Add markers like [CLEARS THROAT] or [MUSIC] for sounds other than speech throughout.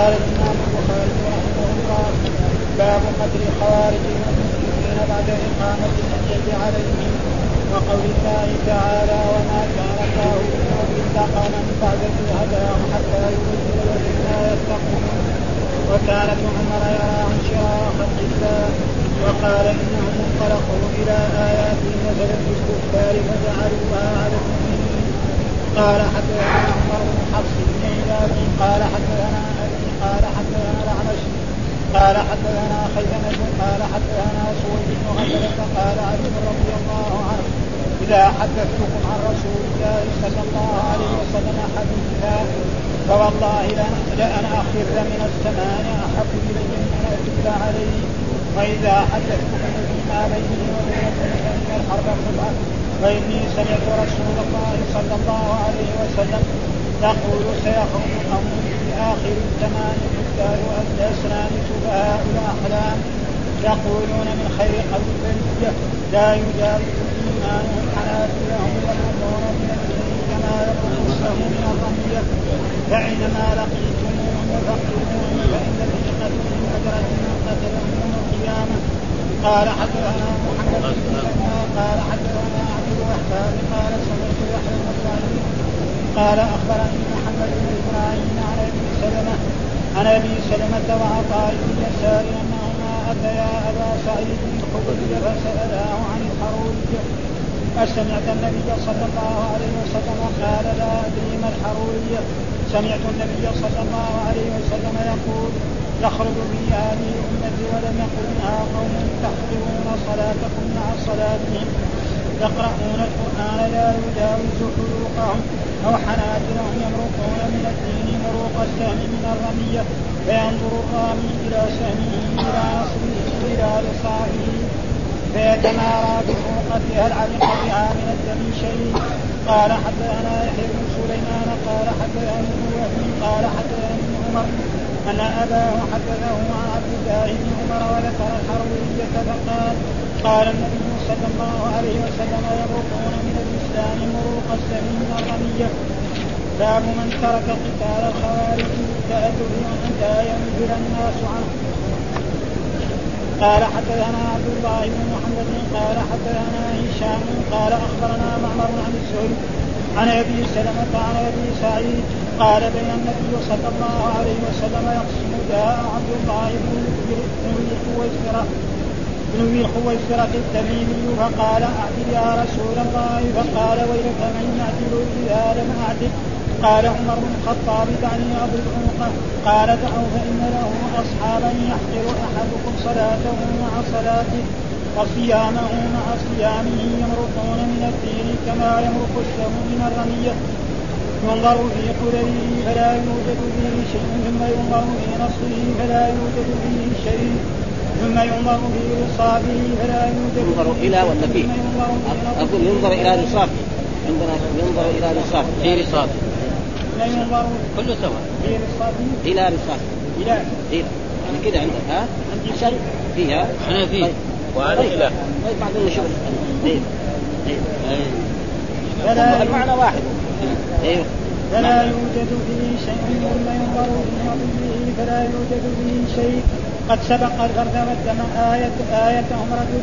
قال الإمام البخاري رحمه الله باب قتل الخوارج والمسلمين بعد إقامة الحجة عليهم. وقول الله تعالى وما كان الله ليضل قوما بعد هداهم حتى لهم ما يتقون. وكانت عمر يرى شراء خلق الله. وقال إنهم انطلقوا إلى آيات نزلت في الكفار فجعلوها على المؤمنين. قال حدثنا عمر بن حفص بن قال حدثنا أبي قال حدثنا الاعمش قال حدثنا خيثمة قال حدثنا سويد بن غزلة قال علي رضي الله عنه. إذا حدثتكم عن رسول الله صلى الله عليه وسلم حديثا فوالله لأن أخر من السماء أحب إلي من أدل عليه. وإذا حدثتكم فيما بيني وبينكم فإن الحرب خدعة وإني سمعت رسول الله صلى الله عليه وسلم يقول سيخرج قوم آخر الزمان يؤدى أسنان سفهاء الأحلام يقولون من خير قلب البرية لا يجاوز إيمانهم حناجرهم يمرون من الدين كما يمر السهم من الرمية فإنما لقيتموهم وفقتموهم فإن في قتلهم أجرة من قتلهم يوم القيامة. قال حدثنا محمد بن قال حدثنا عبد الوهاب قال سمعت يحيى بن قال أخبرني محمد بن إبراهيم عن أبي سلمه عن أبي سلمة وعطاء بن يسار أنهما أتيا أبا سعيد الخدري فسالاه عن الحروج أسمعت النبي صلى الله عليه وسلم قال لا أدري ما الحرورية سمعت النبي صلى الله عليه وسلم يقول يخرج في هذه الأمة ولم منها قوم تحقرون صلاتكم مع صلاتهم. يقرؤون القرآن لا يجاوز حلوقهم أو حناجرهم يمرقون من الدين مروق السهم من الرمية فينظر الرامي إلى سهمه إلى نصره إلى لصائه فيتمارى بفروقتها العلق بها من الدم شيء. قال حدثنا يحيى بن سليمان قال ابن وهب قال حدثنا ابن عمر أن أباه حدثه عن عبد الله بن عمر وذكر الحروية فقال قال النبي صلى الله عليه وسلم يمرقون من الإسلام مروق السم من الرميه باب من ترك قتال الخوارج تأدب حتى ينزل الناس عنه. قال حدثنا عبد الله بن محمد قال حدثنا هشام قال أخبرنا معمر عن الزهري عن أبي سلمة عن أبي سعيد قال بين النبي صلى الله عليه وسلم يقسم جاء عبد الله بن الخويسرة بن ذي الخويسرة التميمي فقال اعدل يا رسول الله. فقال ويلك من يعدل اذا لم أعدل. قال عمر بن الخطاب دعني أضرب عنقه. قال دعوا فإن له أصحابا يحقر أحدكم صلاته مع صلاته وصيامه مع صيامه يمرقون من الدين كما يمرق السهم من الرمية. ينظر في قدره فلا يوجد فيه شيء ثم ينظر في نصره فلا يوجد فيه شيء. ثم ينظر في رصافه فلا يوجد ينظر إلى ولا فيه؟ أقول ينظر إلى رصافه عندنا ينظر إلى رصافه في رصافه ينظر كله سواء. في رصافه إلى رصافه إلى. إلى. يعني كذا عندك ها؟ عشان فيها. أنا فيه. طيب. وعلى طيب. خلاف. طيب بعدين نشوف. أيوه أيوه فلا المعنى واحد. أيوه فلا يوجد فيه شيء ثم ينظر في نظره فلا يوجد فيه شيء قد سبق الفرد والدم آية آيتهم رجل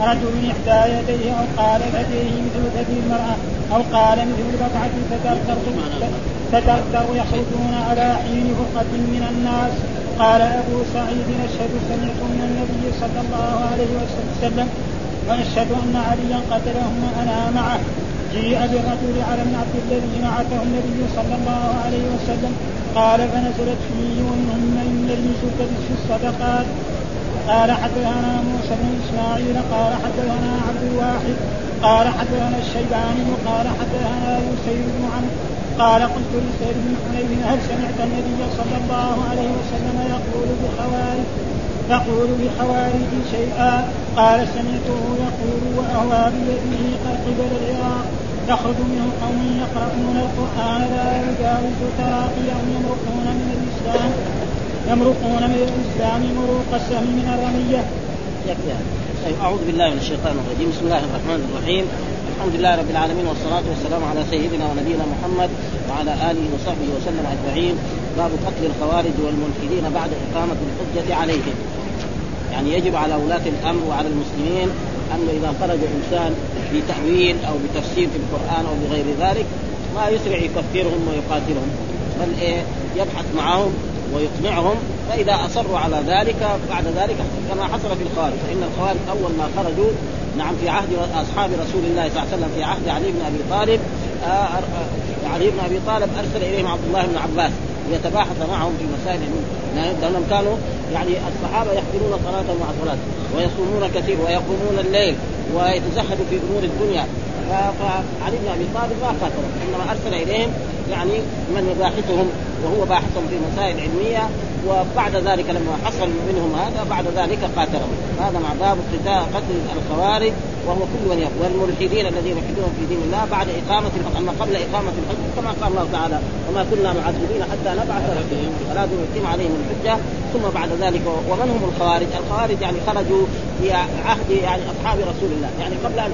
رجل إحدى يديه أو قال يديه مثل ثدي المرأة أو قال مثل تدردر تدردر يخرجون على حين فرقة من الناس. قال أبو سعيد أشهد سمعت من النبي صلى الله عليه وسلم وأشهد أن عليا قتلهم وأنا معه. جيء بالرجل على النعت الذي نعته النبي صلى الله عليه وسلم قال فنزلت فيه ومنهم من يلمس في الصدقات. قال حدثنا موسى بن إسماعيل قال حدثنا عبد الواحد قال حدثنا الشيباني قال حدثنا يسير بن عمرو قال قلت لسيد بن حنيف هل سمعت النبي صلى الله عليه وسلم يقول بخوارج يقول بخوارج شيئا؟ قال سمعته يقول وأهوى بيده قبل العراق. يخرج منه قوم يقرؤون القرآن لا يجاوز تراقيهم يمرقون من الإسلام يمرقون من الإسلام مروق السهم من الرمية. يكفي طيب أعوذ بالله من الشيطان الرجيم. بسم الله الرحمن الرحيم. الحمد لله رب العالمين والصلاة والسلام على سيدنا ونبينا محمد وعلى آله وصحبه وسلم أجمعين. باب قتل الخوارج والملحدين بعد إقامة الحجة عليهم. يعني يجب على ولاة الأمر وعلى المسلمين أنه إذا خرج إنسان بتاويل أو بتفسير في القرآن أو بغير ذلك ما يسرع يكفرهم ويقاتلهم بل إيه؟ يبحث معهم ويقنعهم فإذا أصروا على ذلك بعد ذلك كما حصل في الخوارج فإن الخوارج أول ما خرجوا نعم في عهد أصحاب رسول الله صلى الله عليه وسلم في عهد علي بن أبي طالب آه، آه، علي بن أبي طالب أرسل إليهم عبد الله بن عباس ليتباحث معهم في مسائل لأنهم كانوا يعني الصحابة يحضرون صلاة مع صلاة ويصومون كثير ويقومون الليل ويتزهدوا في أمور الدنيا. فعلي بن أبي طالب ما قاتلهم إنما أرسل إليهم يعني من يباحثهم وهو باحثهم في مسائل علمية وبعد ذلك لما حصل منهم هذا بعد ذلك قاتلهم. هذا مع باب قتال قتل الخوارج وهو كل من يقول والملحدين الذين يلحدون في دين الله بعد إقامة الحج أما قبل إقامة الحج كما قال الله تعالى وما كنا معذبين حتى نبعث رسولا فلا يتم عليهم الحجة. ثم بعد ذلك ومن هم الخوارج؟ الخوارج يعني خرجوا في عهد يعني أصحاب رسول الله. يعني قبل أن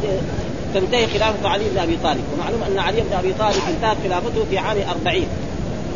تنتهي خلافة علي بن أبي طالب. ومعلوم أن علي بن أبي طالب انتهت خلافته في عام 40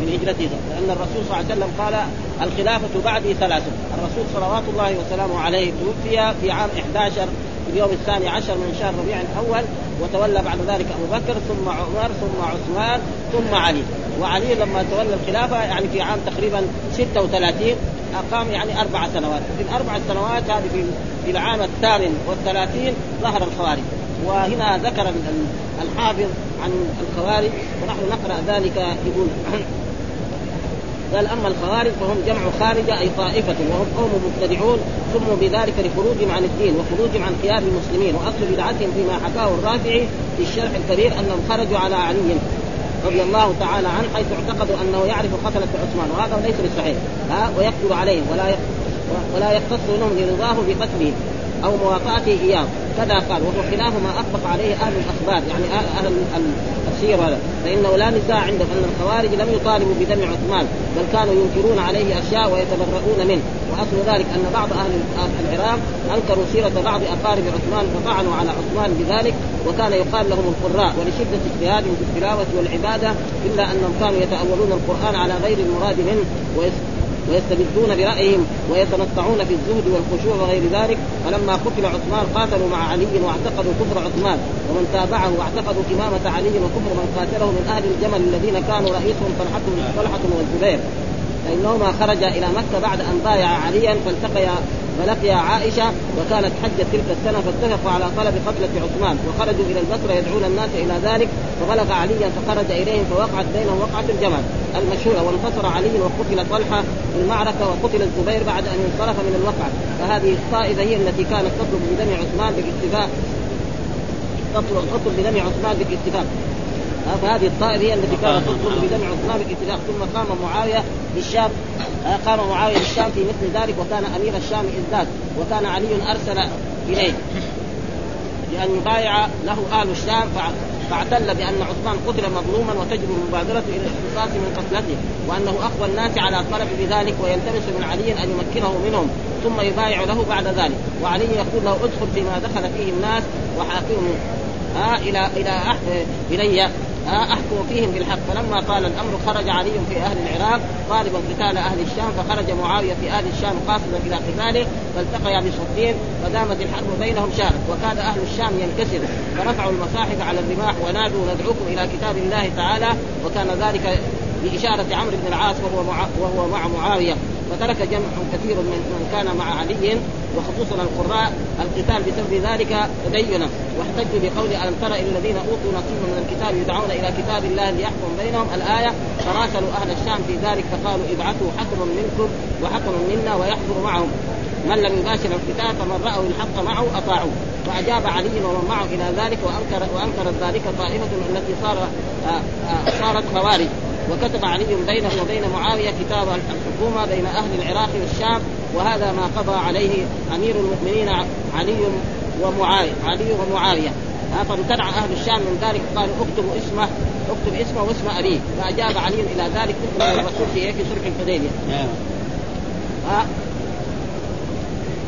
من هجرته لأن الرسول صلى الله عليه وسلم قال الخلافة بعدي ثلاث الرسول صلوات الله وسلامه عليه توفي في عام 11 في اليوم الثاني عشر من شهر ربيع الأول وتولى بعد ذلك أبو بكر ثم عمر ثم عثمان ثم علي. وعلي لما تولى الخلافة يعني في عام تقريبا 36 أقام يعني أربع سنوات. في الأربع سنوات هذه في في العام الثامن والثلاثين ظهر الخوارج. وهنا ذكر الحافظ عن الخوارج ونحن نقرأ ذلك يقول [CLEARS THROAT] قال أما الخوارج فهم جمع خارجه أي طائفة وهم قوم مبتدعون سموا بذلك لخروجهم عن الدين وخروجهم عن خيار المسلمين وأصل بدعتهم فيما حكاه الرافعي في الشرح الكبير أنهم خرجوا على علي رضي الله تعالى عنه حيث اعتقدوا أنه يعرف قتلة عثمان وهذا ليس بصحيح. ها ويقتل عليهم ولا ولا يختص لهم لرضاه بقتله أو مواطأته إياه. كذا قال وهو خلاف ما اطلق عليه أهل الأخبار يعني أهل السير هذا. فإنه لا نزاع عندهم ان الخوارج لم يطالبوا بدم عثمان بل كانوا ينكرون عليه أشياء ويتبرؤون منه. وأصل ذلك أن بعض أهل العراق أنكروا سيرة بعض أقارب عثمان فطعنوا على عثمان بذلك وكان يقال لهم القراء ولشدة اجتهادهم في التلاوة والعبادة إلا أنهم كانوا يتأولون القرآن على غير المراد منه ويستبدون برأيهم ويتنطعون في الزهد والخشوع وغير ذلك. فلما قتل عثمان قاتلوا مع علي واعتقدوا كفر عثمان. ومن تابعه واعتقدوا إمامة علي وكفر من قاتله من أهل الجمل الذين كانوا رئيسهم طلحه طلحة والزبير. فإنهما خرجا إلى مكة بعد أن بايع عليا فالتقيا فلقي عائشة وكانت حجه تلك السنة فاتفقوا على طلب قتلة عثمان. وخرجوا إلى البصرة يدعون الناس إلى ذلك. فبلغ عليا فخرج إليهم فوقعت بينهم وقعة الجمل. المشهوره وانتصر علي وقتل طلحة في المعركة وقتل الزبير بعد أن انصرف من الوقعه فهذه الطائفه هي التي كانت تطلب بدم عثمان بالاتفاق تطلب بدم عثمان بالاتفاق فهذه الطائفه هي التي كانت تطلب بدم عثمان بالاتفاق ثم قام معاوية بالشام قام معاوية بالشام في مثل ذلك وكان أمير الشام ذاك وكان علي أرسل إليه. لأن يبايع له أهل الشام فاعتل بأن عثمان قتل مظلوما وتجب المبادرة إلى الاختصاص من قتلته وأنه اقوى الناس على الطلب بذلك ويلتمس من علي أن يمكنه منهم ثم يبايع له بعد ذلك وعلي يقول له ادخل فيما دخل فيه الناس وحاكمهم آه إلى إلى إلي. أحكم فيهم بالحق. فلما طال الأمر خرج علي في أهل العراق طالبا قتال أهل الشام فخرج معاوية في أهل الشام قاصدا إلى قتاله فالتقيا بصفين فدامت الحرب بينهم شهر وكاد أهل الشام ينكسر. فرفعوا المصاحف على الرماح ونادوا ندعوكم إلى كتاب الله تعالى. وكان ذلك بإشارة عمرو بن العاص وهو مع وهو مع معاوية. فترك جمع كثير من من كان مع علي. وخصوصا القراء القتال بسبب ذلك تدينا. واحتجوا بقول ألم تر إلى الذين أوتوا نصيبا من الكتاب يدعون إلى كتاب الله ليحكم بينهم. الآية فراسلوا أهل الشام في ذلك فقالوا ابعثوا حكما منكم وحكما منا ويحضر معهم. من لم يباشر القتال فمن رأوا الحق معه أطاعوه. فأجاب علي ومن معه إلى ذلك وانكر وأنكرت ذلك طائفة التي صار آه، آه، صارت خوارج. وكتب علي بينه وبين معاوية كتاب الحكومة بين أهل العراق والشام وهذا ما قضى عليه أمير المؤمنين علي ومعاوية علي ومعاوية. فامتنع أهل الشام من ذلك قالوا اكتبوا اسمه اكتب اسمه واسم أبيه. فأجاب علي إلى ذلك الرسول في في صلح الحديبية. نعم.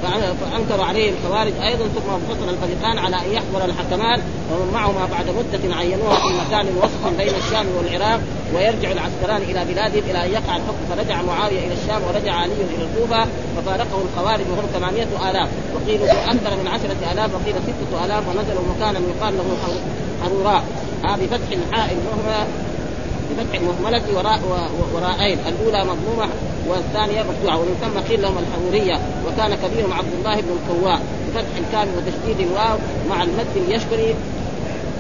فأنكروا عليه الخوارج أيضا ثم انفصل الفريقان على أن يحضر الحكمان ومن معهما بعد مدة عينوها في مكان وسط بين الشام والعراق ويرجع العسكران إلى بلادهم إلى أن يقع الحكم. فرجع معاوية إلى الشام ورجع علي إلى الكوفة ففارقه الخوارج وهم 800 آلاف. وقيل أكثر من 10000 وقيل 6000 ونزلوا مكانا يقال له حروراء بفتح الحاء بفتح المهملة وراء وراءين الأولى مضمومة والثانية مفتوحة. ومن ثم قيل لهم الحرورية وكان كبيرهم عبد الله بن الكواء بفتح الكامل وتشديد الواو مع المد اليشكري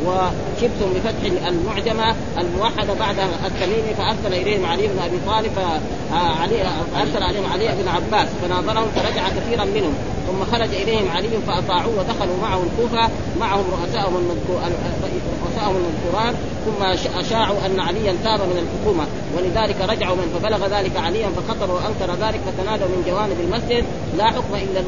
وشبتم بفتح المعجمة الموحدة بعد التميمي فأرسل إليهم علي بن أبي طالب علي أرسل عليهم علي بن عباس فناظرهم فرجع كثيرا منهم ثم خرج إليهم علي فأطاعوه ودخلوا معه الكوفة معهم رؤساءهم رؤساءهم المذكوران ثم أشاعوا أن عليا تاب من الحكومة ولذلك رجعوا من فبلغ ذلك عليا فخطر وأنكر ذلك فتنادوا من جوانب المسجد لا حكم إلا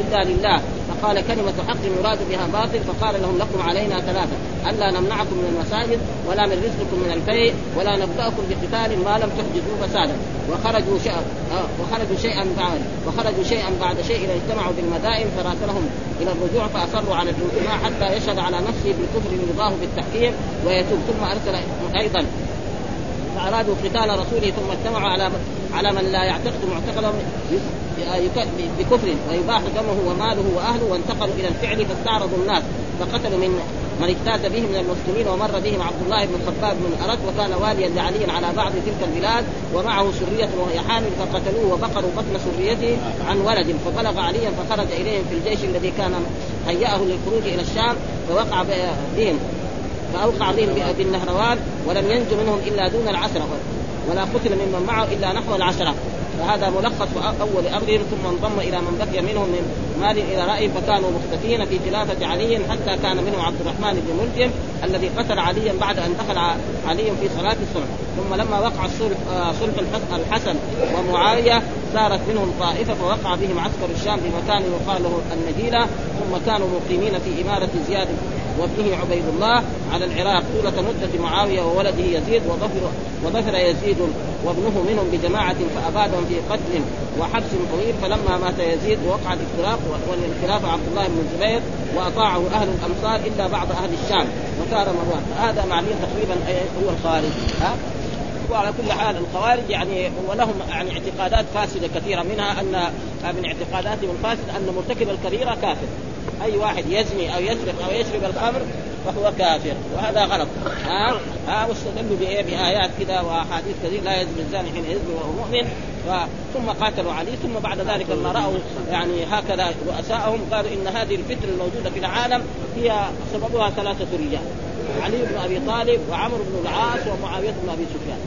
الا لله فقال كلمة حق يراد بها باطل فقال لهم لكم علينا ثلاثة ألا نمنعكم من المساجد ولا من رزقكم من البيع ولا نبدأكم بقتال ما لم تحجزوا فسادا. وخرجوا شيئا آه وخرجوا شيئا بعد وخرجوا شيئا بعد شيء اجتمعوا بالمدائن فراسلهم إلى الرجوع فأصروا على الانتماء حتى يشهد على نفسه بالكفر رضاه بالتحكيم ويتوب ثم أرسل أيضا فأرادوا قتال رسوله ثم اجتمعوا على على من لا يعتقد معتقدهم بكفر ويباح دمه وماله وأهله وانتقلوا إلى الفعل فاستعرضوا الناس فقتلوا من من اجتاز به من المسلمين ومر بهم عبد الله بن الخباب بن ارد وكان واليا لعلي على بعض تلك البلاد ومعه سرية وهي حامل فقتلوه وبقروا بطن سريته عن ولد فبلغ عليا فخرج إليهم في الجيش الذي كان هيأه للخروج إلى الشام فوقع بهم. فاوقع بهم بالنهروان ولم ينج منهم إلا دون العشرة. ولا قتل ممن معه إلا نحو العشرة. فهذا ملخص أول أمرهم ثم انضم إلى من بقي منهم من مال إلى رأي فكانوا مختفين في خلافة علي حتى كان منهم عبد الرحمن بن ملجم الذي قتل عليا بعد أن دخل علي في صلاة الصلح ثم لما وقع الصلح آه، صلح الحسن ومعاوية سارت منهم طائفة فوقع بهم عسكر الشام بمكان يقال له النجيلة ثم كانوا مقيمين في إمارة زياد. وابنه عبيد الله على العراق طولة مدة معاوية وولده يزيد وظفر وظفر يزيد وابنه منهم بجماعة فأبادهم في قتل وحبس طويل فلما مات يزيد وقع الافتراق والخلافة عبد الله بن الزبير وأطاعه أهل الأمصار إلا بعض أهل الشام. وكان مروان هذا معنيه تقريبا هو الخارج. ها؟ وعلى كل حال الخوارج يعني ولهم يعني اعتقادات فاسدة كثيرة منها ان من اعتقاداتهم الفاسدة أن مرتكب الكبيرة كافر. أي واحد يزني أو يسرق أو يشرب الخمر فهو كافر وهذا غلط. ها؟ ها؟ واستدلوا بايه بآيات كذا وأحاديث كثير لا يزني الزاني حين يزني وهو مؤمن. ثم قاتلوا علي ثم بعد ذلك لما رأوا يعني هكذا رؤساءهم قالوا إن هذه الفتنة الموجودة في العالم هي سببها ثلاثة رجال علي بن أبي طالب وعمرو بن العاص ومعاوية بن أبي سفيان.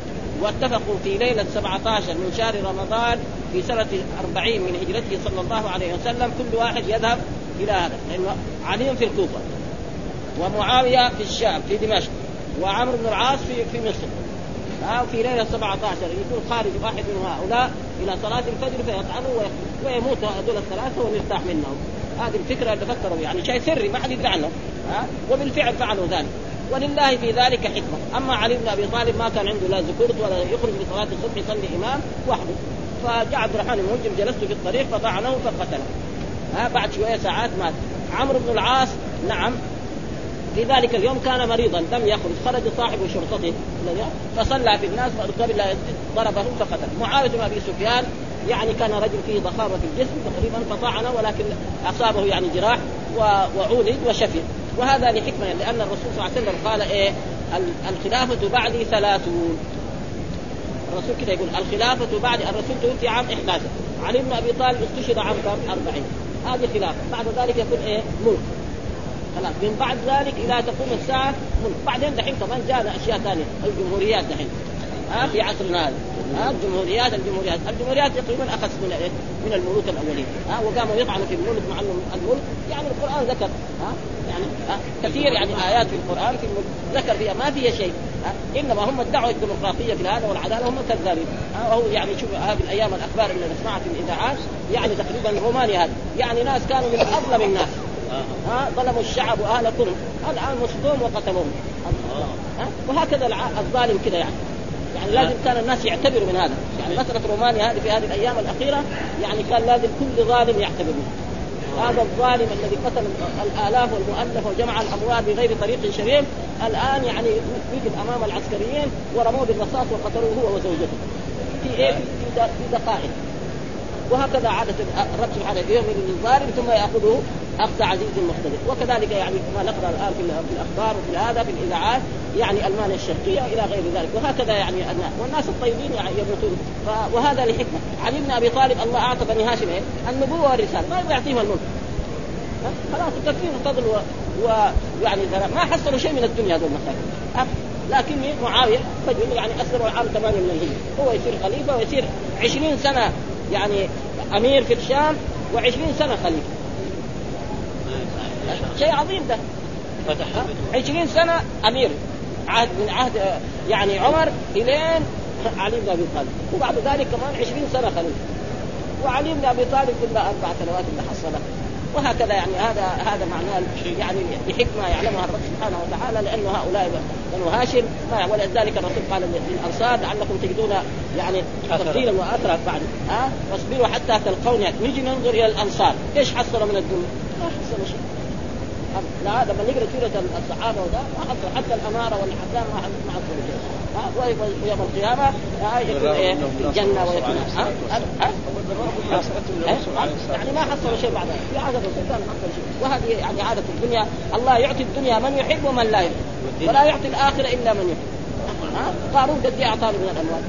واتفقوا في ليلة 17 من شهر رمضان في سنة 40 من هجرته صلى الله عليه وسلم كل واحد يذهب إلى هذا لأنه علي في الكوفة ومعاوية في الشام في دمشق وعمرو بن العاص في في مصر. في ليلة 17 يكون خارج واحد من هؤلاء إلى صلاة الفجر فيطعنوا ويموت هذول الثلاثة ونرتاح منهم. هذه الفكرة اللي فكروا يعني شيء سري ما حد يدري عنه. ها؟ وبالفعل فعلوا ذلك. ولله في ذلك حكمة. أما علي بن أبي طالب ما كان عنده لا ذكورت ولا يخرج لصلاه الصبح يصلي إمام وحده. فجاء عبد الرحمن بن جلست في الطريق فطعنه فقتله. ها بعد شوية ساعات مات. عمرو بن العاص نعم. في ذلك اليوم كان مريضا لم يخرج خرج صاحب شرطته فصلى في الناس قبل ضربه فقتل. معاوية بن أبي سفيان يعني كان رجل فيه ضخامة في الجسم تقريبا فطعنه ولكن أصابه يعني جراح وعولد وشفي. وهذا لحكمة لأن الرسول صلى الله عليه وسلم قال إيه؟ الخلافة بعدي ثلاثون. الرسول كده يقول الخلافة بعد الرسول توفي عام 11 علي بن أبي طالب استشهد عام كم؟ 40 هذه خلافه بعد ذلك يكون إيه؟ ملك. خلاص. من بعد ذلك إلى تقوم الساعة ملك. بعدين دحين كمان جاءنا أشياء ثانية. الجمهوريات دحين. ها في عصرنا هذا. الجمهوريات الجمهوريات الجمهوريات تقريبا أخذ من إيه؟ من الملوك الأولين. ها وقاموا يطعنوا في الملك مع الملك. يعني القرآن ذكر ها يعني ها كثير يعني آيات في القرآن في الملك ذكر فيها ما فيها شيء إنما هم ادعوا الديمقراطية في هذا والعدالة هم كذابين وهو يعني شوف هذه الأيام الأخبار اللي نسمعها في الإذاعات يعني تقريبا رومانيا هذه يعني ناس كانوا من أظلم الناس ها. ظلموا الشعب واهل كرم الآن مسكوهم وقتلوهم. وهكذا الظالم كذا يعني. يعني لازم كان الناس يعتبروا من هذا. يعني مسألة رومانيا هذه في هذه الأيام الأخيرة يعني كان لازم كل ظالم يعتبر منه هذا الظالم الذي قتل الآلاف والمؤلف وجمع الأموال بغير طريق شريف الآن يعني وجد أمام العسكريين ورموه بالرصاص وقتلوه هو وزوجته. في إيه؟ في دقائق. وهكذا عادة الرب سبحانه يؤمن للظالم ثم يأخذه أخذ عزيز مقتدر وكذلك يعني ما نقرأ الآن في الأخبار وفي هذا في الإذاعات يعني ألمانيا الشرقية إلى غير ذلك. وهكذا يعني والناس الطيبين يعني يموتون. وهذا لحكمة. علي بن أبي طالب الله أعطى بني هاشم إيه؟ النبوة والرسالة. ما يعطيهم الملك. خلاص تكفين فضل ويعني ما حصلوا شيء من الدنيا هذول مثلا لكن معاوية رجل يعني أسلم العام 8 من الهجرة. هو يصير خليفة ويصير 20 سنة يعني أمير في الشام و20 سنة خليفة. شيء عظيم ده. فتح 20 سنة أمير. عهد من عهد يعني عمر إلين علي بن أبي طالب. وبعد ذلك كمان 20 سنة خليفه وعلي بن أبي طالب الا أربع سنوات اللي حصلها وهكذا يعني هذا هذا معناه يعني بحكمة يعلمها الرب سبحانه وتعالى لأن هؤلاء بنو هاشم ولذلك الرسول قال للأنصار لعلكم تجدون يعني تفضيلا وأثرا بعد. ها؟ واصبروا حتى تلقوني. نجي ننظر إلى الأنصار. إيش حصلوا من الدنيا؟ ما حصلوا شيء. لا لما نقرأ سيره الصحابة وذا ما حصل حتى الأمارة والحكام ما ما حصلوا شيء. ويوم القيامة يكون إيه؟ الجنة ويكون ها؟ يعني ما حصل شيء بعد في عاده السلطان حصل شيء. وهذه يعني عادة الدنيا. الله يعطي الدنيا من يحب ومن لا يحب. ولا يعطي الآخرة إلا من يحب. قارون قد اعطاه من الاموال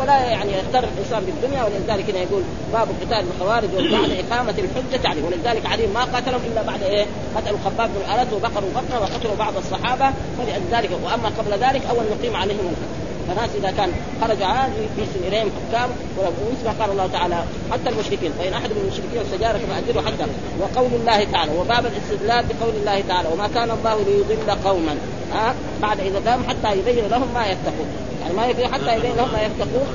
ولا يعني يغتر الإنسان بالدنيا ولذلك هنا يقول باب قتال الخوارج وبعد إقامة الحجة عليه. ولذلك علي ما قاتلهم إلا بعد إيه؟ قتلوا خباب بن الارت وبقروا بطنه وقتلوا بعض الصحابة. فلذلك وأما قبل ذلك أول نقيم عليهم الحج. فناس إذا كان خرج عاد يرسل إليهم حكام ومثل قال الله تعالى حتى المشركين. فإن أحد من المشركين استجارك فأجره حتى. وقول الله تعالى وباب الاستدلال بقول الله تعالى وما كان الله ليضل قوما. ها؟ بعد إذا دام حتى يبين لهم ما يتقون. يعني ما يبين حتى يبين لهم ما يتقون.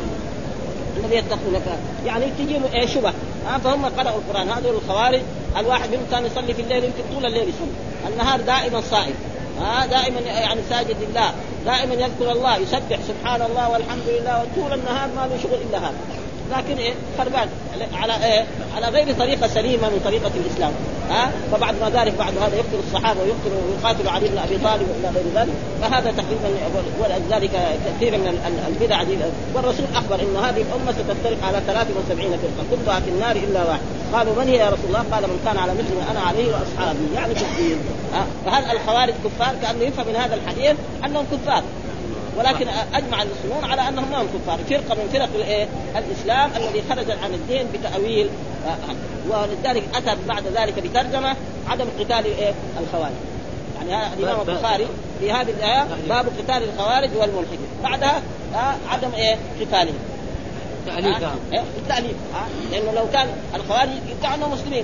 الذي يتقون. يعني تجي إيه شبه. ها؟ فهم قرأوا القرآن. هذول الخوارج. الواحد منهم كان يصلي في الليل يمكن طول الليل يصلي. النهار دائما صائم. ها دائما يعني ساجد لله دائما يذكر الله يسبح سبحان الله والحمد لله وطول النهار ما له شغل إلا هذا. لكن إيه خربان على إيه على غير طريقة سليمة من طريقة الإسلام. ها فبعد ما ذلك بعد هذا يقتل الصحابة ويقتل ويقاتل علي بن أبي طالب وإلى غير ذلك. فهذا تقريبا ولذلك كثير من البدع دي. والرسول أخبر إن هذه الأمة ستفترق على 73 فرقة كلها في النار إلا واحد. قالوا من هي يا رسول الله؟ قال من كان على مثل ما أنا عليه وأصحابي. يعني في الدين فهل الخوارج كفار؟ كأنه يفهم من هذا الحديث أنهم كفار ولكن أجمع المسلمون على أنهم ما هم كفار فرقة من فرق الايه؟ الإسلام الذي خرج عن الدين بتأويل ولذلك اتى بعد ذلك بترجمة عدم قتال إيه؟ الخوارج يعني الإمام البخاري في هذه الآية باب قتال الخوارج والملحدين بعدها عدم إيه؟ قتالهم تأليف آه. إيه؟ التأليف آه. لأنه لو كان الخوارج يدعوا أنهم مسلمين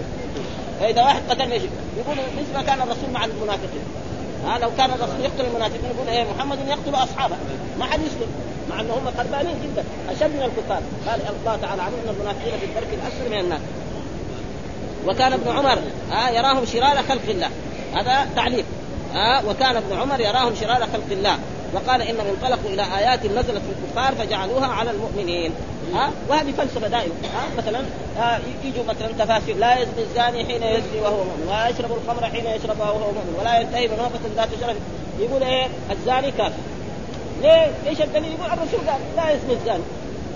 فإذا واحد قتل إيش؟ يقول مثل ما كان الرسول مع المنافقين. ها لو كان الرسول يقتل المنافقين يقول إيه محمد يقتل أصحابه. ما حد يسلم مع ان هم قربانين جدا. أشد من الكفار. قال الله تعالى عنهم إن المنافقين في الدرك الأسفل من الناس. وكان ابن عمر ها يراهم شرار خلق الله. هذا تعليق. ها وكان ابن عمر يراهم شرار خلق الله. وقال انهم انطلقوا إلى آيات نزلت في الكفار فجعلوها على المؤمنين. ها؟ وهذه فلسفة دائما ها؟ مثلا يجوا مثلا تفاسير لا يزني الزاني حين يزني وهو مؤمن ولا يشرب الخمر حين يشربها وهو مؤمن ولا ينتهي بنوبة ذات شرف. يقول إيه؟ الزاني كافر. ليه؟ إيش الدليل؟ يقول الرسول قال لا يزني الزاني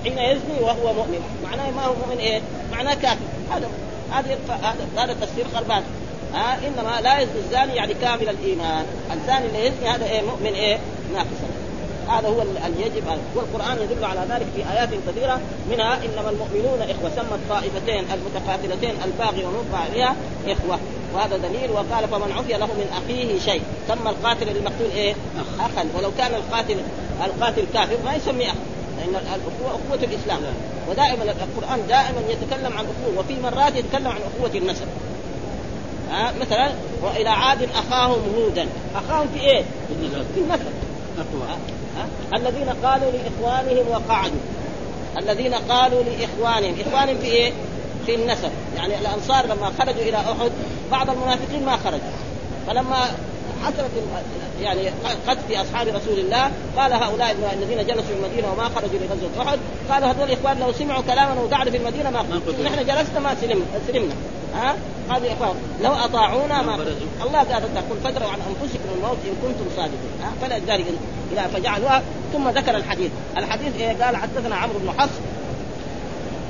حين يزني وهو مؤمن؟ معناه ما هو مؤمن إيه؟ معناه كافر. هذا هذا هذا تفسير خربان. ها؟ إنما لا يزني الزاني يعني كامل الإيمان. الزاني اللي يزني هذا إيه؟ مؤمن إيه؟ ناقصا. هذا هو اللي يجب والقران يدل على ذلك في آيات كثيرة منها إنما المؤمنون إخوة سمى الطائفتين المتقاتلتين الباغي والمنفع عليها إخوة. وهذا دليل وقال فمن عفي له من أخيه شيء. سمى القاتل المقتول إيه؟ أخا. ولو كان القاتل القاتل كافر ما يسمي أخا لأن الاخوه اخوه الإسلام. ودائما القرآن دائما يتكلم عن أخوة وفي مرات يتكلم عن أخوة النسب. ها؟ مثلا وإلى عاد أخاهم هودا. أخاهم في إيه؟ في النسب. الذين قالوا لإخوانهم وقعدوا. الذين قالوا لإخوانهم. إخوانهم في إيه؟ في النسب. يعني الأنصار لما خرجوا إلى أحد بعض المنافقين ما خرجوا. فلما حصلت يعني قتل في أصحاب رسول الله. قال هؤلاء الذين جلسوا في المدينة وما خرجوا لغزوة أحد. قالوا هذول الإخوان لو سمعوا كلامنا وقعدوا في المدينة ما نحن جلسنا ما سلمنا. سلمنا. ها؟ هذه إخوان لو أطاعونا ما الله قال تقول فدروا عن أنفسكم الموت إن كنتم صادقين. ها؟ فلذلك إلى فجعلوها. ثم ذكر الحديث. الحديث إيه؟ قال حدثنا عمرو بن حفص.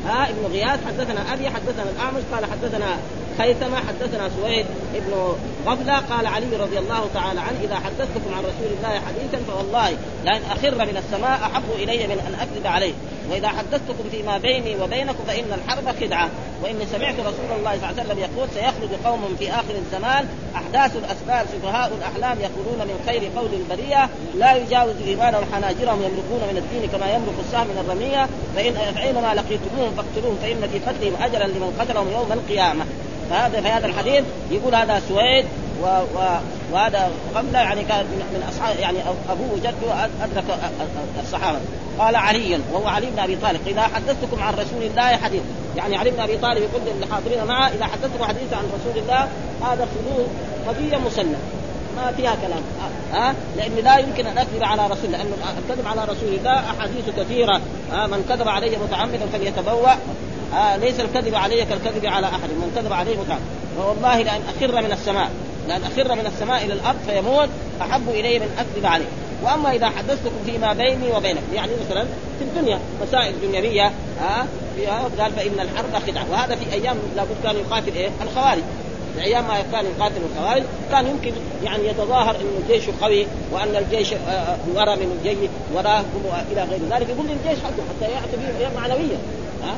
ها؟ ابن غياث. حدثنا أبي. حدثنا الأعمش. قال حدثنا خيثمة حدثنا سويد ابن غفلة قال علي رضي الله تعالى عنه إذا حدثتكم عن رسول الله حديثا فوالله لأن أخر من السماء أحب إلي من أن أكذب عليه وإذا حدثتكم فيما بيني وبينكم فإن الحرب خدعة وإني سمعت رسول الله صلى الله عليه وسلم يقول سيخرج قوم في آخر الزمان أحداث الأسباب سفهاء الأحلام يقولون من خير قول البرية لا يجاوز إيمانهم حناجرهم يملكون من الدين كما يملك السهم من الرمية فإن فأينما لقيتموهم فاقتلوهم فإن في قتلهم أجرا لمن قتلهم يوم القيامة. فهذا في هذا الحديث يقول هذا سويد و و وهذا قبله يعني كان من اصحاب يعني أبوه وجده أدرك الصحابة. قال علي وهو علي بن أبي طالب إذا حدثتكم عن رسول الله حديث. يعني علي بن أبي طالب يقول للحاضرين معه إذا حدثتكم حديثا عن رسول الله هذا خذوه قضية مسلمة. ما فيها كلام. ها؟ أه؟ لأن لا يمكن أن أكذب على رسول لأنه الكذب على رسول الله أحاديث كثيرة. أه؟ من كذب علي متعمدا فليتبوأ. آه ليس الكذب علي كالكذب على أحد. من كذب عليه متعب والله لأن أخر من السماء لأن أخر من السماء إلى الأرض فيموت أحب إلي من أكذب عليه. وأما إذا حدثتكم فيما بيني وبينكم يعني مثلا في الدنيا مسائل دنيوية ها آه قال فإن الحرب خدعه وهذا في أيام لابد كان يقاتل إيه؟ الخوارج. في أيام ما كان يقاتل الخوارج كان يمكن يعني يتظاهر إن الجيش قوي وأن الجيش ورا من الجيش وراهم إلى غير ذلك. يقول للجيش حقه حتى يعتبر معنويا ها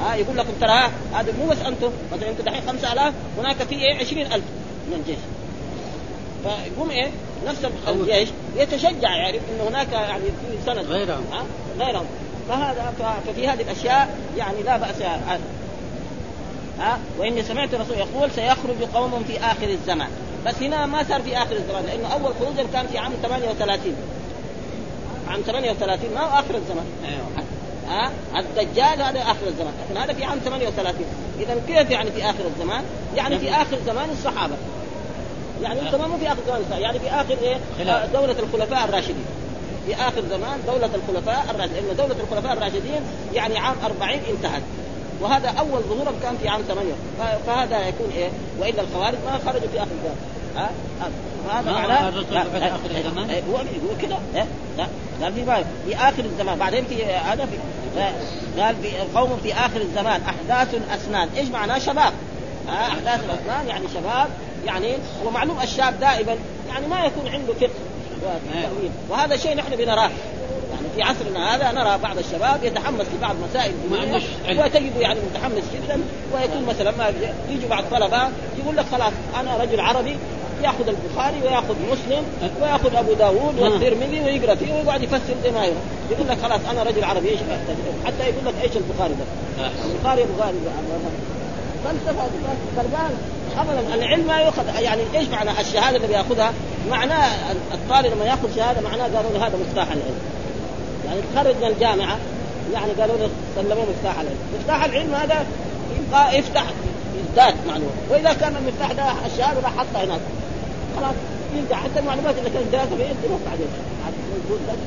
ها يقول لكم ترى هذا مو بس أنتم مثلا أنتم دحين 5000 هناك في إيه؟ 20000 من الجيش. فيقوم إيه؟ نفس الجيش يتشجع يعرف إنه هناك يعني في سند. غيرهم. ها؟ غيرهم. فهذا ففي هذه الأشياء يعني لا بأس ها؟ وإني سمعت الرسول يقول سيخرج قوم في آخر الزمان. بس هنا ما صار في آخر الزمان لأنه أول خروج كان في عام 38 عام 38 ما هو آخر الزمان. أيوه. ها؟ الدجال هذا آخر الزمان. لكن هذا في عام 38 اذا كيف يعني في آخر الزمان؟ يعني في آخر زمان الصحابة. يعني انت مو في آخر زمان الصحابة. يعني في آخر إيه؟ خلاف. دولة الخلفاء الراشدين. في آخر زمان دولة الخلفاء الراشدين. لأن دولة الخلفاء الراشدين يعني عام 40 انتهت. وهذا أول ظهورهم كان في عام 8 فهذا يكون إيه؟ وإلا الخوارج ما خرجوا في آخر الزمان ها؟ هذا معناه الزمان هو هو كذا قال في في آخر الزمان. بعدين في هذا في قال قوم في آخر الزمان أحداث الأسنان. إيش معناه شباب؟ أحداث الأسنان يعني شباب يعني هو معلوم الشاب دائما يعني ما يكون عنده فقه. وتأويل وهذا شيء نحن بنراه. في عصرنا هذا نرى بعض الشباب يتحمس لبعض مسائل وتجد يعني متحمس جدا ويكون مثلا ما يجي بعض طلبه يقول لك خلاص أنا رجل عربي يأخذ البخاري ويأخذ مسلم ويأخذ أبو داوود والترمذي ويقرأ فيه ويقعد يفسر زي ما يرى. يقول لك خلاص أنا رجل عربي إيش حتى يقول لك إيش البخاري ده؟ البخاري بخاري فلسفه غربان ابدا العلم ما يؤخذ يعني إيش معنى الشهادة اللي بيأخذها؟ معناه الطالب لما يأخذ شهادة معناه قالوا له هذا مفتاح العلم. يعني تخرج من الجامعة يعني قالوا له سلموه مفتاح العلم، مفتاح العلم هذا يبقى يفتح يزداد معلومه، وإذا كان المفتاح ده الشهاده راح حطها هناك. خلاص يرجع حتى المعلومات اللي كانت دراسه فيه تروح بعدين.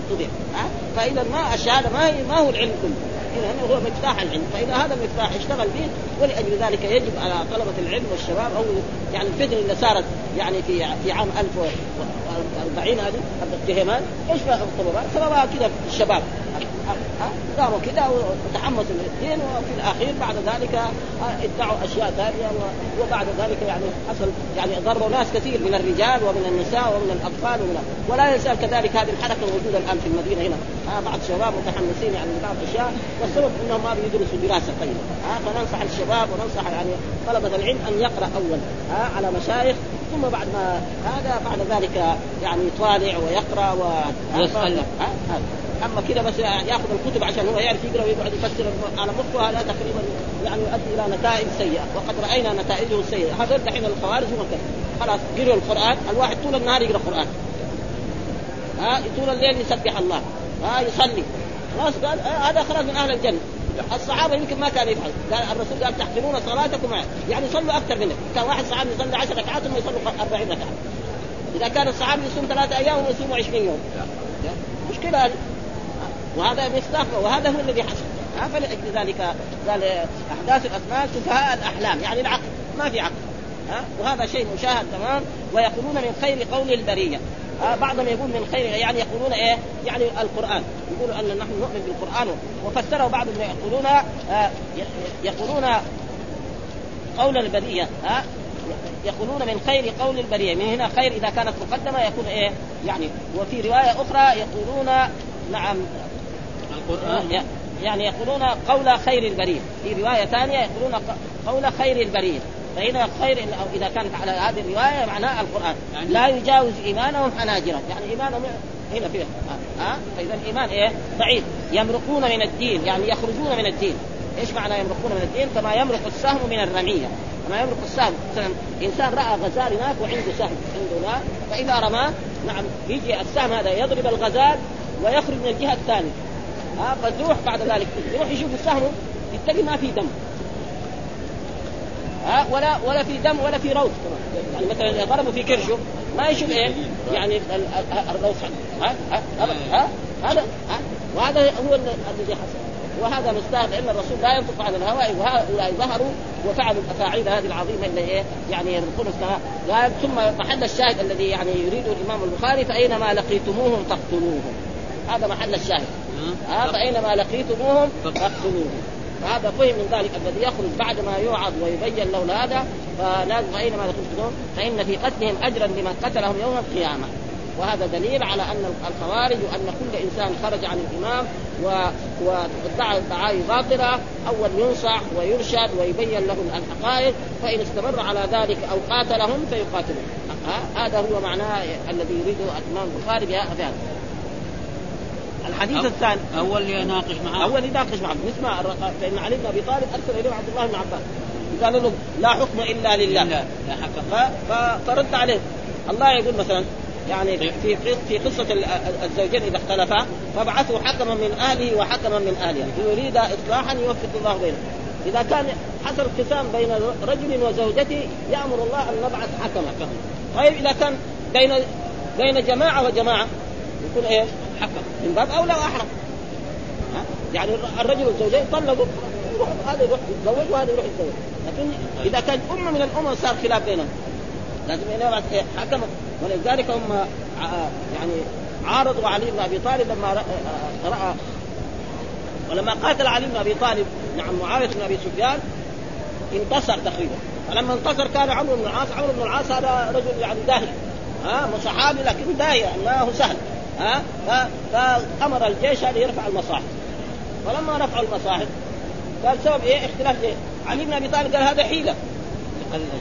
تضيع فإذا ما الشهاده ما هي ما هو العلم كله. إذا هو مفتاح العلم. فإذا هذا المفتاح اشتغل به ولأجل ذلك يجب على طلبة العلم والشباب أو يعني الفتنه اللي صارت يعني في في عام 1040 هذه التهمان إيش سببها؟ سببها كذا الشباب. قاموا كذا وتحمسوا للدين وفي الأخير بعد ذلك ادعوا أشياء ثانية وبعد ذلك يعني حصل يعني ضروا ناس كثير من الرجال ومن النساء ومن الأطفال ومن ولا يزال كذلك هذه الحركة موجوده الآن في المدينة هنا. آه بعض الشباب متحمسين يعني بعض الاشياء والسبب إنهم ما بيدرسوا دراسة طيبة. آه فننصح الشباب وننصح يعني طلبة العلم أن يقرأ اولا آه على مشايخ ثم بعد ما هذا بعد ذلك يعني يطالع ويقرأ و أما كذا بس يأخذ الكتب عشان هو يعرف يقرأ ويقعد يفسر على مخه هذا تقريبا يعني يؤدي إلى نتائج سيئة. وقد رأينا نتائجه السيئه هذول دحين الخوارج هم كذا. خلاص قروا القرآن. الواحد طول النهار يقرأ قرآن. ها طول الليل يسبح الله. ها يصلي. خلاص قال هذا خرج من أهل الجنة. الصحابة. يمكن ما كانوا يفعل قال الرسول قال تحقرون صلاتكم. يعني صلوا أكثر منك كان واحد صحابي يصلي 10 ركعات ثم يصلوا 40 ركعة. إذا كان الصحابي يصوم ثلاثة أيام ويصوم 20 يوم. مشكلة. هذه وهذا مصداق. وهذا هو الذي حصل. فلأجل ذلك قال أحداث الاسماء سفهاء الأحلام. يعني العقل. ما في عقل. ها وهذا شيء مشاهد تمام. ويقولون من خير قول البرية. بعضهم يقول من خير يعني يقولون إيه؟ يعني القرآن. يقولوا أن نحن نؤمن بالقرآن. وفسره بعضهم يقولون آه يقولون قول البرية ها آه يقولون من خير قول البرية. من هنا خير إذا كانت مقدمة يكون إيه؟ يعني وفي رواية أخرى يقولون نعم القرآن. يعني يقولون قول خير البرية. في رواية ثانية يقولون قول خير البرية. فهنا خير أو إذا كانت على هذه الرواية معناه القرآن. يعني لا يجاوز إيمانهم حناجرهم يعني إيمانهم هنا فيه ها أه؟ فإذا الإيمان إيه؟ ضعيف. يمرقون من الدين. يعني يخرجون من الدين. إيش معنى يمرقون من الدين؟ كما يمرق السهم من الرمية. كما يمرق السهم. مثلا إنسان رأى غزال هناك وعنده سهم عنده لا فإذا رماه نعم يجي السهم هذا يضرب الغزال ويخرج من الجهة الثانية. ها أه؟ فتروح بعد ذلك يروح يشوف السهم يتقي ما في دم. ها ولا ولا في دم ولا في روث. يعني مثلا ضربوا في كرشه ما يشوف إيه؟ يعني الروث. ها ها ها هذا وهذا هو الذي حصل. وهذا مستهد لأن الرسول لا ينطق عن الهواء وهؤلاء ظهروا وفعلوا الأفاعيل هذه العظيمة اللي إيه؟ يعني يرزقون السماء ثم محل الشاهد الذي يعني يريده الإمام البخاري فأينما لقيتموهم فاقتلوهم. هذا محل الشاهد. ها فأينما لقيتموهم فاقتلوهم. فهذا فهم من ذلك الذي يخرج بعد ما يوعظ ويبين له هذا فلازم اينما تقتلون فإن في قتلهم اجرا لمن قتلهم يوم القيامة. وهذا دليل على أن الخوارج وأن كل إنسان خرج عن الإمام. وادعى دعاوي باطله أول ينصح ويرشد ويبين له الحقائق فإن استمر على ذلك أو قاتلهم فيقاتلون هذا هو معناه الذي يريده الإمام البخاري بهذا. الحديث الثاني. أول يناقش معه. أول يناقش معه. نسمع فان علي بن أبي طالب ارسل إليه عبد الله بن عباس. قال له لا حكم إلا لله. لا حكم. فرد عليه. الله يقول مثلا يعني في في قصة الزوجين إذا اختلفا فابعثوا حكما من اهله وحكما من اهلها ان يريد اصلاحا يوفق الله بينهم. إذا كان حصل قسام بين رجل وزوجته يأمر الله أن نبعث حكما. طيب إذا كان بين بين جماعة وجماعة يكون إيه؟ من باب اولى واحرم يعني الرجل والزوجين طلقوا يروح هذا يروح يتزوج وهذا يروح يتزوج. لكن إذا كان أمة من الأمم صار خلاف بينهم. لازم ينبعث حكم. ولذلك هم يعني عارضوا علي بن أبي طالب لما رأى ولما قاتل علي بن أبي طالب نعم معاوية بن أبي سفيان انتصر تقريبا. فلما انتصر كان عمرو بن العاص عمرو بن العاص هذا رجل يعني داهي. ها صحابي لكن داهي ما هو سهل. ها؟ فأمر الجيش هذا يرفع المصاحف. فلما رفعوا المصاحف قال سبب إيه؟ اختلاف إيه؟ علي بن أبي طالب قال هذا حيلة.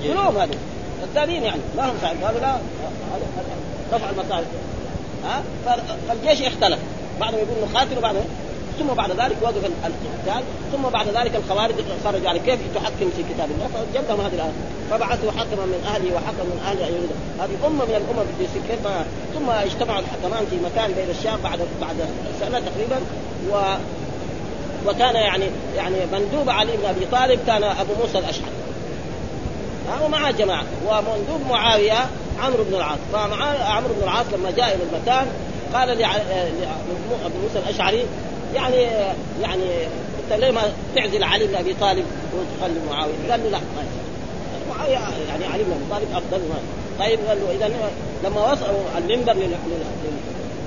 كلهم هذا؟ الثانيين يعني. ما هم صاحب قالوا لا رفع المصاحف. ها؟ فالجيش اختلف. بعضهم يقول نقاتل وبعضهم ثم بعد ذلك وقف القتال ثم بعد ذلك الخوارج خرجوا على كيف تحكم في كتاب الله فجدهم هذه الآية. فبعثوا حكما من أهله وحكما من أهل يهود هذه أمة من الأمم في كيف ثم اجتمعوا الحكمان في مكان بين الشام بعد بعد سنة تقريبا. و وكان يعني يعني مندوب علي بن أبي طالب كان أبو موسى الأشعري. ومعه جماعة. ومندوب معاوية عمرو بن العاص. فمع عمرو بن العاص لما جاء إلى المكان قال لأبو موسى الأشعري يعني يعني انت ليه ما تعزل علي بن أبي طالب وتخلي معاوية؟ قال له لا ما معاوية يعني علي بن أبي طالب أفضل ما. طيب قال له إذا لما وصلوا المنبر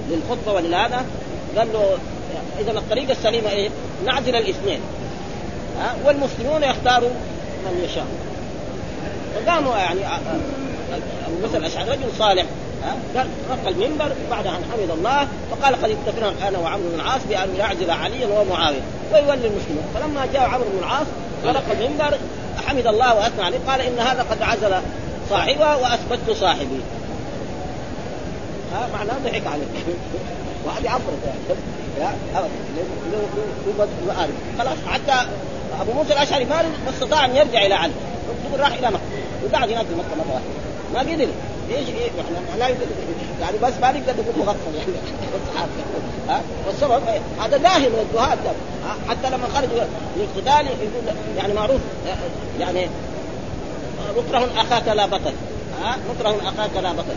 للخطبة ولهذا قال له إذا الطريقة السليمة إيه؟ نعزل الاثنين. ها؟ والمسلمون يختاروا من يشاء. فقاموا يعني أبو موسى رجل صالح. قال رق المنبر بعد أن حمد الله فقال قد اتفقنا أنا وعمرو بن العاص بأن يعزل عليا ومعاويه ويولي المسلمين فلما جاء عمرو بن العاص ورق المنبر حمد الله وأثنى عليه قال إن هذا قد عزل صاحبه واثبتت صاحبي. ها معناه ضحك عليه. [LAUGHS] وهذه عفرة يا ابدا خلاص حتى أبو موسى الأشعري ما استطاع أن يرجع إلى علي. راح إلى مكة. وقعد هناك في مكة مرة واحدة. ما قدر. إيش إيه؟ إحنا لا يعني بس ما نقدر نقول مغفل يعني. ها؟ والسبب هذا داهي من الدهاء حتى لما خرجوا للقتال يقول يعني معروف يعني مكره أخاك لا بطل. ها؟ مكره أخاك لا بطل.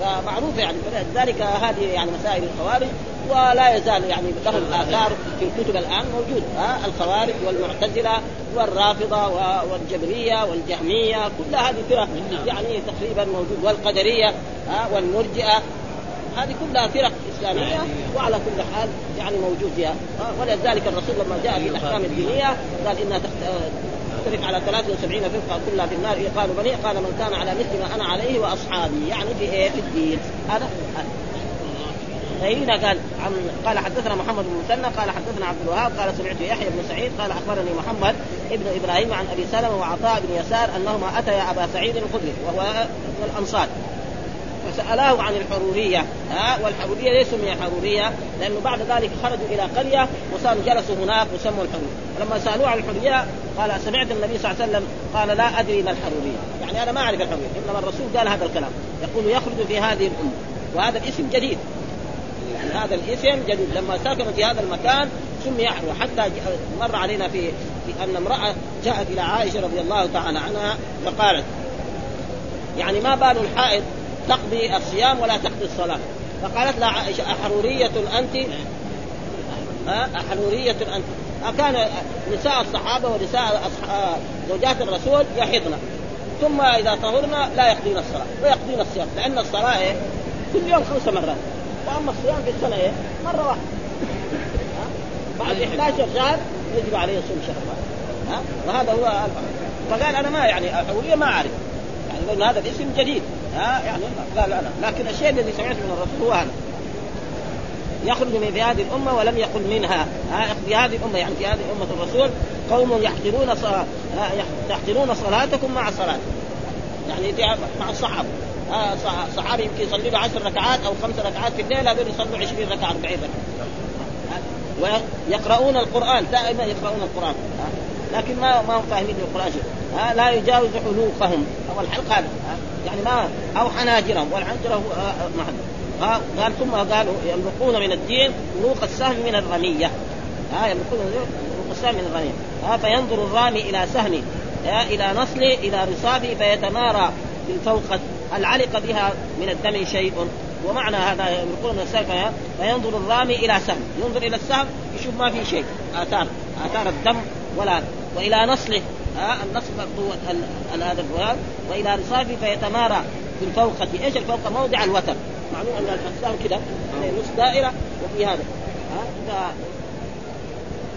فمعروفه يعني. فلذلك هذه يعني مسائل الخوارج ولا يزال يعني لهم اثار في الكتب الآن موجود ها؟ الخوارج والمعتزلة والرافضة والجبرية والجهمية كل هذه فرق يعني تقريبا موجود والقدرية ها؟ والمرجئة هذه كلها فرق إسلامية وعلى كل حال يعني موجود فيها ولذلك الرسول لما جاء في الأحكام الدينية قال إنها تختلف على 73 فرقة كلها في النار قالوا بني قال من كان على مثل ما أنا عليه وأصحابي يعني في إيه؟ في الدين. هذا فهنا قال عن قال حدثنا محمد بن مثنى قال حدثنا عبد الوهاب قال سمعت يحيى بن سعيد قال أخبرني محمد ابن إبراهيم عن أبي سلمة وعطاء بن يسار أنهما أتيا أبا سعيد الخدري وهو من الانصار فسألاه عن الحرورية. ها والحرورية ليس سمي حروريه لأنه بعد ذلك خرجوا إلى قرية وصاروا جلسوا هناك وسموا الحرورية. فلما سألوه عن الحرورية قال سمعت النبي صلى الله عليه وسلم قال لا أدري ما الحرورية. يعني أنا ما أعرف الحرورية إنما الرسول قال هذا الكلام. يقول يخرج في هذه الأمة وهذا الاسم جديد. هذا الاسم جديد. لما سكنوا في هذا المكان سمي حروريه حتى مر علينا في, في أن امرأة جاءت إلى عائشة رضي الله تعالى عنها فقالت يعني ما بال الحائض تقضي الصيام ولا تقضي الصلاة. فقالت لها عائشة أحرورية أنت؟ أحرورية أنت. كان نساء الصحابة ونساء زوجات الرسول يحضن ثم إذا طهرنا لا يقضين الصلاة ويقضين الصيام لأن الصلاة؟ كل يوم خمس مرات. وأما الصيام في السنة إيه؟ مرة واحدة. بعد 11 شهر يجب عليه يصوم شهر واحد. ها؟ وهذا هو فقال أنا ما يعني الحروريه ما أعرف. يعني لأن هذا الاسم جديد. ها؟ يعني لا لا لا. لكن الشيء الذي سمعته من الرسول هو هذا. يخرج من في هذه الأمة ولم يقل منها. في هذه الأمة يعني في هذه أمة الرسول قوم يحقرون صلاة يحقرون صلاتكم مع صلاه يعني مع الصحابة. صحابي يمكن يصلي له 10 ركعات أو خمس ركعات في الليل هذول يصلوا 20 ركعة 40 ركعة. ويقرؤون القرآن دائما يقرؤون القرآن. لكن ما ما هم فاهمين القرآن شيء لا يجاوز حلوقهم أو الحلق يعني ما أو حناجرهم. والحنجره هو محل ها؟ قال ثم قالوا يملقون من الدين ملوق السهم من الرمية. ها؟ يملقون ملوق السهم من الرمية. ها؟ فينظر الرامي إلى سهمه إلى نصله إلى رصابه فيتمارى بالفوقة هل علق بها من الدم شيء. ومعنى هذا يقولون السهم فينظر الرامي إلى سهم. ينظر إلى السهم يشوف ما في شيء. آثار. آثار الدم ولا وإلى نصله. ها النص برضو هذا وإلى رصافه فيتمارى في الفوقة. إيش الفوقة؟ موضع الوتر. معلوم أن الاسلام كده يعني نص دائرة وفي هذا. ها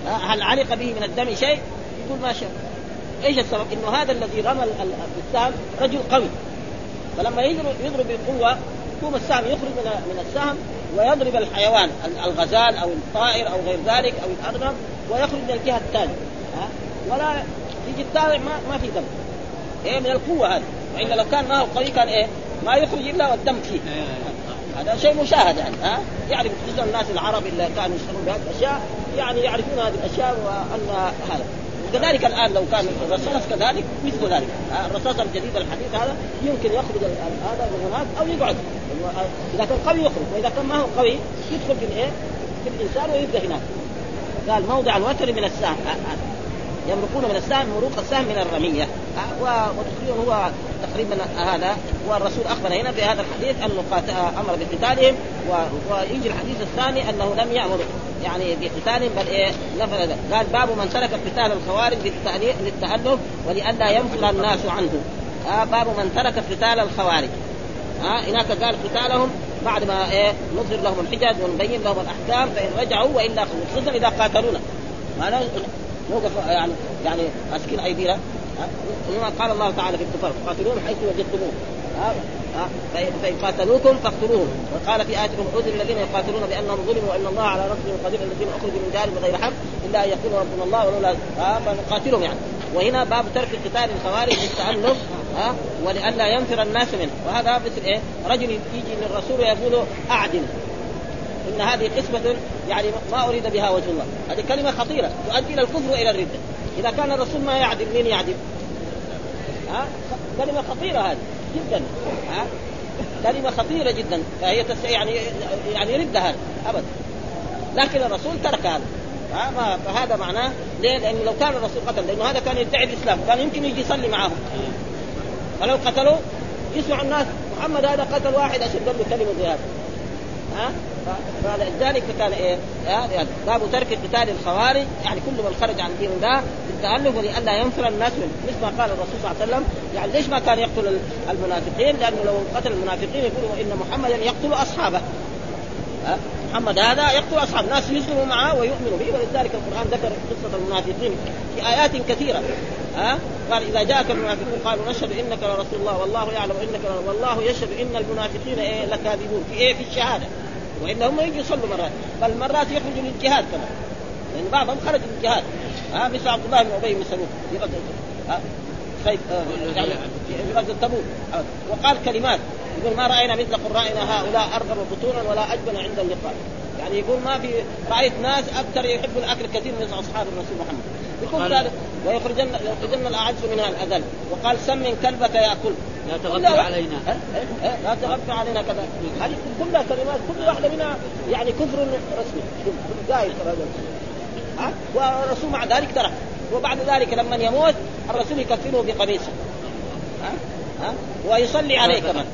هل علق به من الدم شيء؟ يقول ما شاء. إيش السبب؟ إنه هذا الذي رمى السهم رجل قوي. فلما يضرب يضرب بقوه يقوم السهم يخرج من من السهم ويضرب الحيوان الغزال أو الطائر أو غير ذلك أو الارنب ويخرج من الجهة الثانية. ها؟ ولا يجي التابع ما ما في دم. إيه؟ من القوة هذه. وإلا لو كان ما هو قوي كان إيه؟ ما يخرج إلا والدم فيه. هذا شيء مشاهد يعني ها؟ يعرف خصوصا الناس العرب اللي كانوا يشتغلون بهذه الأشياء يعني يعرفون هذه الأشياء وأن هذا. وكذلك الآن لو كان الرصاص كذلك مثل ذلك. الرصاص الجديد الحديث هذا يمكن يخرج هذا من هناك أو يقعد. إذا كان قوي يخرج وإذا كان ما هو قوي يدخل في الإيه؟ في الإنسان ويبدأ هناك. قال موضع الوتر من السهم يمرقون من السهم مروق السهم من الرمية. وتقريبا هو تقريبا هذا. والرسول أخبر هنا في هذا الحديث انه أمر بقتالهم ويجي الحديث الثاني أنه لم يأمر يعني بقتالهم بل إيه نفذ قال باب من ترك قتال الخوارج للتألف ولئلا ينفر الناس عنه. آه باب من ترك قتال الخوارج. ها آه هناك قال قتالهم بعد ما إيه نظهر لهم الحجج ونبين لهم الأحكام فإن رجعوا وإلا خصوصا إذا قاتلونا. نوقف يعني يعني ماسكين ايدينا قال الله تعالى في الكفار قاتلوهم حيث وجدتموهم فإن قاتلوكم فاقتلوهم. وقال في آية أذن الذين يقاتلون بأنهم ظلموا وأن الله على نصرهم قدير الذين أخرجوا من دارهم بغير حق إلا أن يقول ربنا الله ولولا فنقاتلهم يعني. وهنا باب ترك قتال الخوارج للتألف ها؟ ولئلا ينفر الناس منه. وهذا مثل إيه؟ رجل يجي للرسول ويقول أعدل. إن هذه قسمة يعني ما أريد بها وجه الله، هذه كلمة خطيرة تؤدي إلى الكفر وإلى الرده، إذا كان الرسول ما يعدل مين يعدل؟ ها؟ كلمة خطيرة هذه جدا ها؟ كلمة خطيرة جدا فهي تس يعني يعني رده هذا ابدا لكن الرسول ترك هذا فهذا معناه ليه؟ لأنه لو كان الرسول قتل لأنه هذا كان يدعي الإسلام كان يمكن يجي يصلي معهم فلو قتلوا يسمع الناس محمد هذا قتل واحد أشد له كلمه زي هذا ها فلذلك كان إيه؟ يعني باب ترك قتال الخوارج. يعني كل من خرج عن دين الله بالتألف ولئلا ينفر الناس منه مثل ما قال الرسول صلى الله عليه وسلم. يعني ليش ما كان يقتل المنافقين؟ لأنه لو قتل المنافقين يقولوا إن محمدا يقتل أصحابه. محمد هذا يقتل اصحاب ناس يسلموا معه ويؤمنوا به. ولذلك القرآن ذكر قصة المنافقين في آيات كثيرة. ها قال إذا جاءك المنافقون قالوا نشهد إنك لرسول الله. والله يعلم إنك والله يشهد إن المنافقين إيه لكاذبون. في إيه؟ في الشهادة. وإنهم يجوا يصلوا مرات. بل مرات يخرجوا للجهاد كمان. لأن يعني بعضهم خرج للجهاد. ها مثل عبد الله بن أبي بن سلول في غزوه ها خيف آه، يعني في غزوة تبوك. وقال كلمات. يقول ما رأينا مثل قرائنا هؤلاء ارغب بطونا ولا اجبن عند اللقاء. يعني يقول ما في رأيت ناس أكثر يحبوا الأكل كثير من أصحاب الرسول محمد. يقول ذلك. ويخرجن يخرجن الأعز منها الأذل. وقال سمن كلبك يأكل. لا تغفل علينا. لا تغفل علينا كذا. هذه كلها كلمات كل واحدة منها يعني كفر رسمي. قايل ها؟ والرسول مع ذلك ترك وبعد ذلك لما يموت الرسول يكفنه بقميصه. ها؟ ها؟ ويصلي عليه كمان.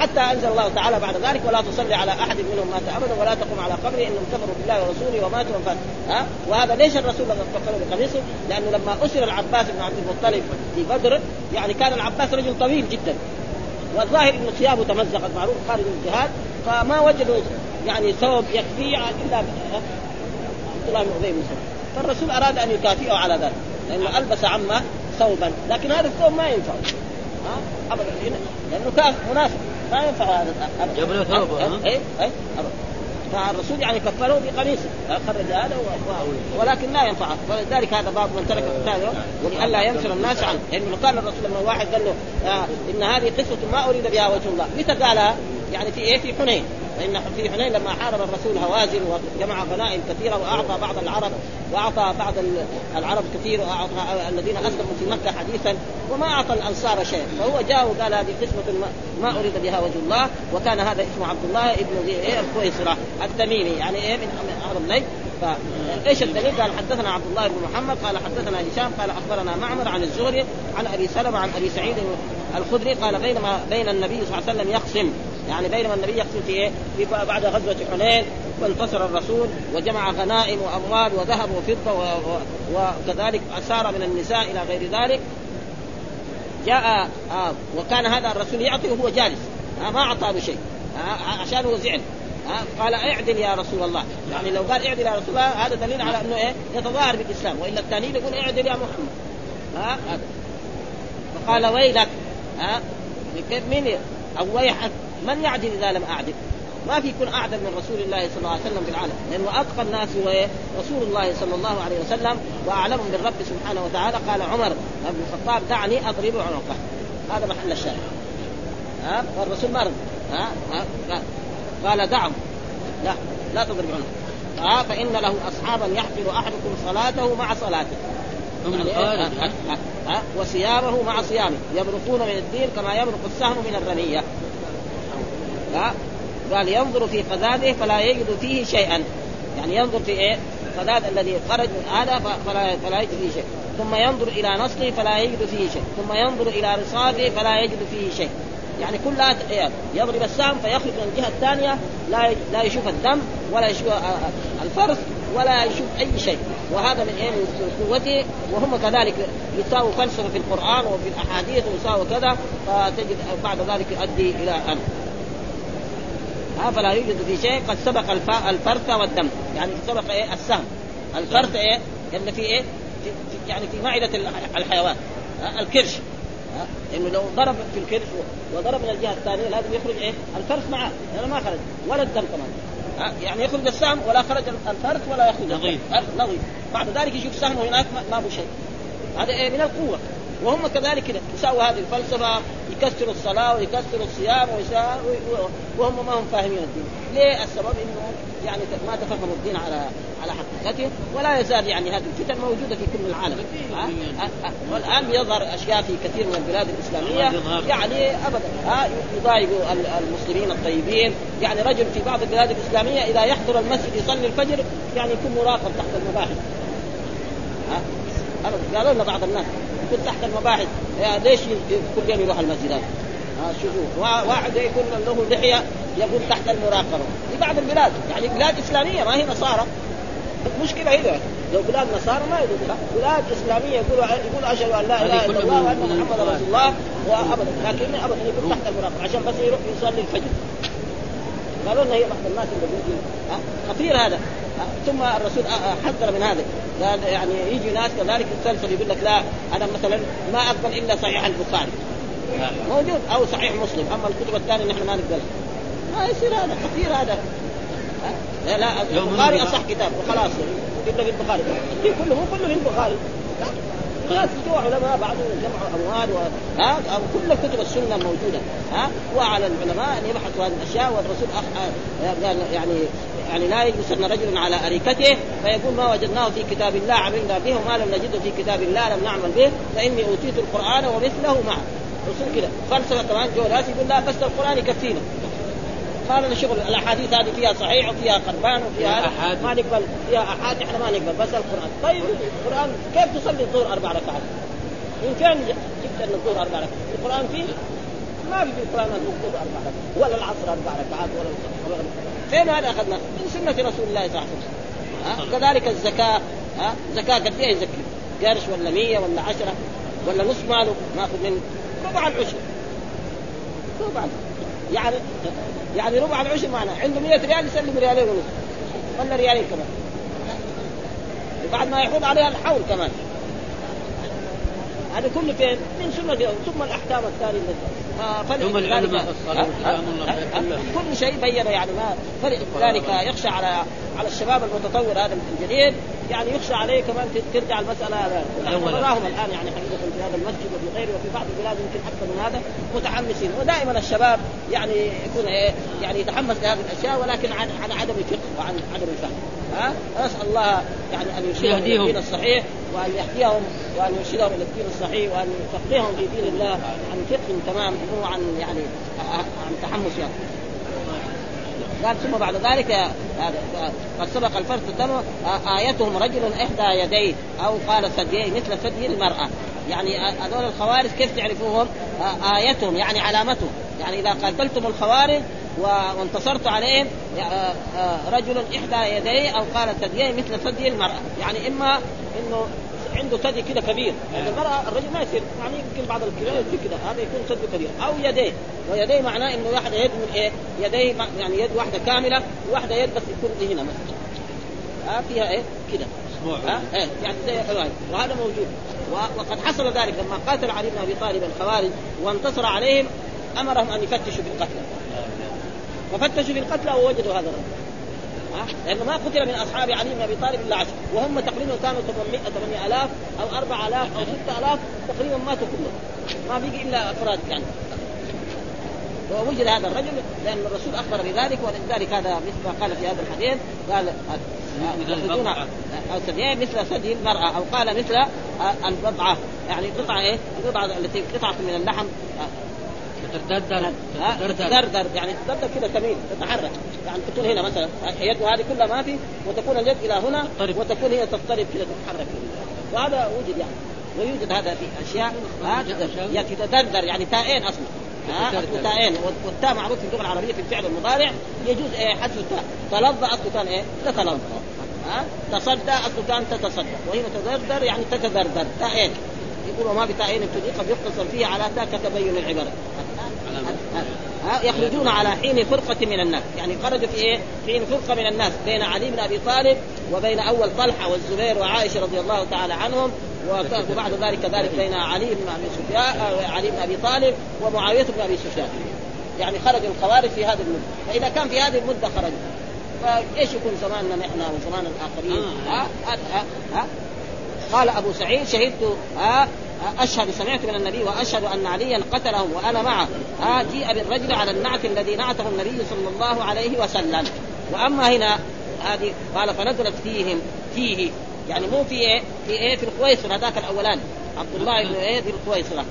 حتى أنزل الله تعالى بعد ذلك ولا تصلي على أحد منهم مات أبدا ولا تقوم على قبره إنهم كفروا بالله ورسوله وماتوا وفات ها وهذا ليش الرسول كفر بقميصه؟ لأنه لما أسر العباس بن عبد المطلب في بدر يعني كان العباس رجل طويل جدا. والظاهر إنه ثيابه تمزقت معروف خارج الجهاد فما وجدوا يعني ثوب يكفيه إلا عبد الله بن أبي فالرسول أراد أن يكافئه على ذلك لأنه ألبس عمه ثوبا لكن هذا الثوب ما ينفع. ها؟ أبدا لأنه كان منافق ما ينفع هذا ابدا. جاب له ثوب اي اي فالرسول يعني كفره بقميصه. خرج هذا ولكن لا ينفعه ولذلك هذا باب من ترك قتاله ولئلا ينفر الناس عنه. لأنه يعني قال الرسول لما واحد قال له آه إن هذه قصة ما أريد بها وجه الله. متى قالها؟ يعني في إيه؟ في حنين. فإن في حنين لما حارب الرسول هوازن وجمع غنائم كثيرة وأعطى بعض العرب وأعطى بعض العرب كثير وأعطى الذين أسلموا في مكة حديثا وما أعطى الأنصار شيء. فهو جاء وقال هذه قسمة ما أريد بها وجه الله وكان هذا اسمه عبد الله ابن إيه؟ الكويسرة التميمي. يعني إيه؟ من اعظم الليل فايش الدليل؟ قال حدثنا عبد الله بن محمد قال حدثنا هشام قال أخبرنا معمر عن الزهري عن أبي سلمة عن أبي سعيد الخدري قال بينما بين النبي صلى الله عليه وسلم يقسم يعني بينما النبي يقسم في إيه؟ في بعد غزوة حنين وانتصر الرسول وجمع غنائم وأموال وذهب وفضة و... و... وكذلك أسار من النساء إلى غير ذلك. جاء آه وكان هذا الرسول يعطي وهو جالس. آه ما اعطاه شيء. آه عشان هو زعل. آه قال اعدل يا رسول الله. يعني لو قال اعدل يا رسول الله هذا دليل على إنه إيه؟ يتظاهر بالإسلام. وإلا الثاني يقول اعدل يا محمد. ها آه فقال ويلك. ها آه كيف مين؟ أو ويحك من يعدل إذا لم اعدل؟ ما في يكون اعدل من رسول الله صلى الله عليه وسلم في العالم لأنه أتقى الناس هو رسول الله صلى الله عليه وسلم وأعلمهم بالرب سبحانه وتعالى. قال عمر بن الخطاب دعني أضرب عنقه. هذا محل الشاهد. ها؟ والرسول ما رد ها, ها؟ قال. دعه. لا لا تضرب عنقه. ها؟ فإن له اصحابا يحفر أحدكم صلاته مع صلاته. يعني ها؟ وصيامه مع صيامه. يبرقون من الدين كما يبرق السهم من الرمية. قال ينظر في قذاده فلا يجد فيه شيئا. يعني ينظر في إيه؟ قذاد الذي خرج من هذا فلا فلا يجد فيه شيء. ثم ينظر إلى نصله فلا يجد فيه شيء. ثم ينظر إلى رصاده فلا يجد فيه شيء. يعني كلها يضرب السهم فيخرج من الجهة الثانية لا لا يشوف الدم ولا يشوف الفرس ولا يشوف أي شيء. وهذا من إيه؟ من قوته. وهم كذلك يساووا فلسفة في القرآن وفي الأحاديث ويساووا كذا فتجد بعد ذلك يؤدي إلى أن. ها فلا يوجد في شيء قد سبق الفرث والدم. يعني سبق إيه؟ السهم. الفرث إيه؟ اللي في إيه؟ في يعني في معده الحيوان. الكرش. إنه لو ضرب في الكرش وضرب من الجهة الثانية لازم يخرج إيه؟ الفرث معه. لأنه ما خرج. ولا الدم كمان. يعني يخرج السهم ولا خرج الفرث ولا يخرج نظيف. نظيف. بعد ذلك يشوف سهمه هناك ما ابو شيء. هذا إيه؟ من القوة. وهم كذلك كده يساووا هذه الفلسفة يكسروا الصلاة ويكسروا الصيام وهم ما هم فاهمين الدين، ليه؟ السبب؟ إنه يعني ما تفهموا الدين على على حقيقته ولا يزال يعني هذه الفتن موجودة في كل العالم. والآن يظهر أشياء في كثير من البلاد الإسلامية. يعني ابدا. ها؟ يضايقوا المسلمين الطيبين. يعني رجل في بعض البلاد الإسلامية إذا يحضر المسجد يصلي الفجر يعني يكون مراقب تحت المباحث. ها؟ قالوا لنا بعض الناس. يكون تحت المباحث. ليش كل يوم يروح المسجد هذا؟ شوفوا. وا- واحد يكون له لحية يقول تحت المراقبة. في بعض البلاد يعني بلاد إسلامية ما هي نصارى. المشكلة هنا لو بلاد نصارى ما يقولوا لا بلاد إسلامية يقولوا يقولوا أشهد أن لا إلا كلها الله وأن من- من محمد رسول الله وأبدا. لكن أبدا يكون تحت المراقبة. عشان بس يروح يصلي الفجر. قالوا لنا هي بعض الناس اللي؟ خطير هذا؟ ثم الرسول أ- أ- حذر من هذا قال يعني يجي ناس كذلك يتسلسل يقول لك لا أنا مثلا ما أقبل إلا صحيح البخاري موجود أو صحيح مسلم أما الكتب الثانية نحن ما نقبلها ما يصير هذا خطير هذا؟ لا لا البخاري أصح كتاب وخلاص يجيب لك البخاري كله مو كله في البخاري لا. ناس جو علماء بعضهم جمعوا أموال. ها؟ أو كل كتب السنة الموجوده ها؟ وعلى العلماء أن يبحثوا هذه الاشياء والرسول أخ... آه، قال يعني يعني لا يجلسن رجل على أريكته فيقول ما وجدناه في كتاب الله عملنا به وما لم نجده في كتاب الله لم نعمل به فإني أوتيت القرآن ومثله معه. الرسول كذا فلسفه كمان جو ناس يقول لا بس القرآن يكفينا. ما لنا شغل الأحاديث هذه فيها صحيح وفيها قربان وفيها. ما نقبل فيها احاد إحنا ما نقبل بس القرآن. طيب القرآن كيف تصلي الظهر أربع ركعات؟ إن كان جبت ان الظهر أربع ركعات. القرآن فيه؟ ما في في القرآن ان الظهر أربع ركعات ولا العصر أربع ركعات ولا ولا- فين هذا أخذنا؟ من سنة رسول الله صلى الله عليه وسلم؟ كذلك الزكاة ها؟ زكاة قد إيه يزكي؟ قرش ولا 100 ولا 10 ولا نصف ماله ناخذ من ربع العشر. ربع يعني يعني ربع العشر معناه عنده 100 ريال يسلم ريالين ونص ولا ريالين كمان. وبعد ما يحول عليها الحول كمان. هذا كله فين؟ من سنة يوم ثم الأحكام الثانية آه ثم العلماء كل شيء بين يعني ما فلذلك يخشى على على الشباب المتطور هذا الجديد يعني يخشى عليه كمان ترجع المسألة نحن نراهم الآن يعني حقيقة في هذا المسجد وفي غيره وفي بعض البلاد يمكن أكثر من هذا متحمسين. ودائما الشباب يعني يكون إيه يعني يتحمس لهذه الأشياء ولكن عن عن عدم الفقه وعن عدم الفهم. ها نسأل الله يعني أن يرشدهم إلى يهديهم. الدين الصحيح وأن يهديهم وأن يرشدهم إلى الدين الصحيح وأن يفقههم في دين الله عن فقه تمام مو عن يعني عن تحمس يعني قال ثم بعد ذلك هذا قد سبق الفرد تم آيتهم رجل إحدى يديه أو قال ثدييه مثل ثدي المرأة يعني هذول الخوارج كيف تعرفوهم؟ آه، آيتهم يعني علامتهم يعني إذا قاتلتم الخوارج وانتصرت عليهم آه، آه، رجل إحدى يديه أو قال ثدييه مثل ثدي المرأة. يعني إما إنه عنده ثدي كده كبير. يعني المرأة الرجل ما يصير. يعني يمكن بعض الكبار يصير كده. هذا يكون ثدي كبير. أو يديه. ويديه معناه إنه واحدة يد من إيه؟ يديه يعني يد واحدة كاملة وواحدة يد بس يكون هنا مثلا. ها فيها إيه؟ كده. ها إيه يعني زي وهذا موجود. وقد حصل ذلك لما قاتل علي بن أبي طالب الخوارج وانتصر عليهم أمرهم أن يفتشوا في القتلى. ففتشوا في القتلى ووجدوا هذا الرجل؟ لأنه ما قتل من أصحاب علي بن أبي طالب إلا عشر وهم تقريبا كانوا 800 8000 أو 4000 أو 6000 تقريبا ماتوا كلهم ما بقي إلا أفراد يعني ووجد هذا الرجل لأن الرسول أخبر بذلك ولذلك هذا مثل ما قال في هذا الحديث قال. أو ثديين مثل ثدي المرأة أو قال مثل البضعة يعني القطعه إيه؟ القطعه التي قطعة من اللحم تتدردر تدردر يعني تدردر كذا تميل تتحرك. يعني تكون هنا مثلا يده هذه كلها ما في وتكون اليد إلى هنا تضطرب. وتكون هي تضطرب كذا تتحرك. وهذا وجد يعني. ويوجد هذا في أشياء؟ يعني تتدردر يعني تاءين أصلا. أصله تاءين والتاء معروف في اللغة العربية في الفعل المضارع يجوز إيه؟ حذف التاء. تلظى اصله كان إيه؟ تتلظى. ها؟ تصدى اصله كان تتصدى. وهنا تدردر يعني تتدردر تاءين يقول وما بتاءين ابتدي قد يقتصر فيها على تاء كتبين العبارة. يخرجون على حين فرقة من الناس يعني خرجوا في إيه؟ حين فرقة من الناس بين علي بن أبي طالب وبين أول طلحة والزبير وعائشة رضي الله تعالى عنهم وبعد ذلك كذلك بين علي بن أبي سفيان آه، علي بن أبي طالب ومعاوية بن أبي سفيان يعني خرج الخوارج في هذه المدة فإذا كان في هذه المدة خرجوا فإيش يكون زماننا نحن وزمان الآخرين؟ آه. ها ها ها, ها؟ قال أبو سعيد شهدت ها أشهد سمعت من النبي وأشهد أن عليا قتلهم وأنا معه. ها جيء بالرجل على النعت الذي نعته النبي صلى الله عليه وسلم. وأما هنا هذه قال فنزلت فيهم فيه. يعني مو في إيه؟ في إيه؟ في القويصر هذاك الاولاني عبد الله بن إيه؟ في القويصرة.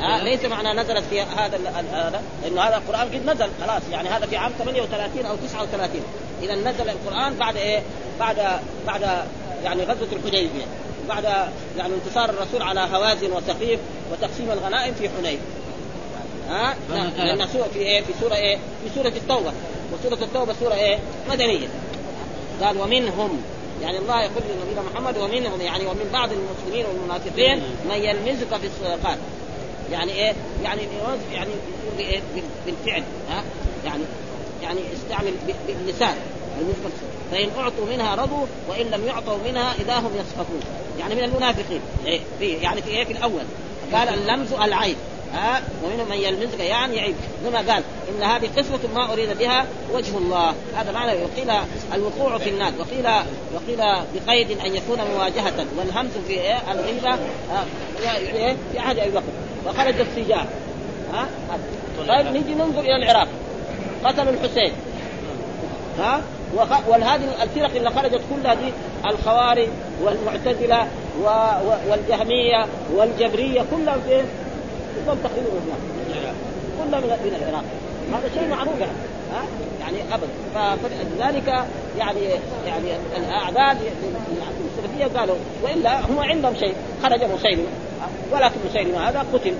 ها ليس معنى نزلت في هذا هذا انه هذا القرآن قد نزل خلاص. يعني هذا في عام 38 أو 39 إذا نزل القرآن بعد إيه؟ بعد بعد يعني غزوة الحديبية. بعد يعني انتصار الرسول على هوازن وثقيف وتقسيم الغنائم في حنين. ها؟ نعم. لأن سورة في إيه؟ في سورة إيه؟ في سورة التوبة. وسورة التوبة سورة إيه؟ مدنية. قال ومنهم يعني الله يقول لنبينا محمد ومنهم يعني ومن بعض المسلمين والمنافقين من يلمزك في الصدقات. يعني إيه؟ يعني يعني يقول إيه؟ بال- بالفعل. ها؟ يعني يعني استعمل باللسان. بالنسبة للصدقة. فإن أعطوا منها رضوا وإن لم يعطوا منها إذا هم يسخطون. يعني من المنافقين. إيه يعني في إيه في الأول. قال اللمز العيب. ها ومنهم من يلمزك يعني عيب. هنا قال إن هذه قسمه ما أريد بها وجه الله. هذا معنى وقيل الوقوع في النار وقيل وقيل بقيد أن يكون مواجهة. والهمز في إيه؟ الغيبة آه، إيه؟ في عهد أبي بكر. وخرج السجاع ها طيب نيجي ننظر إلى العراق. قتلوا الحسين. ها. وهذه الفرق اللي خرجت كلها دي الخوارج والمعتزلة و... و... والجهمية والجبرية كلها فين؟ كلهم تقريبا كلها من العراق. هذا شيء معروف يعني ها؟ يعني ابدا. فلذلك يعني يعني الأعداد السلفية قالوا وإلا هم عندهم شيء خرج مسيلمه ولكن مسيلمه هذا قتل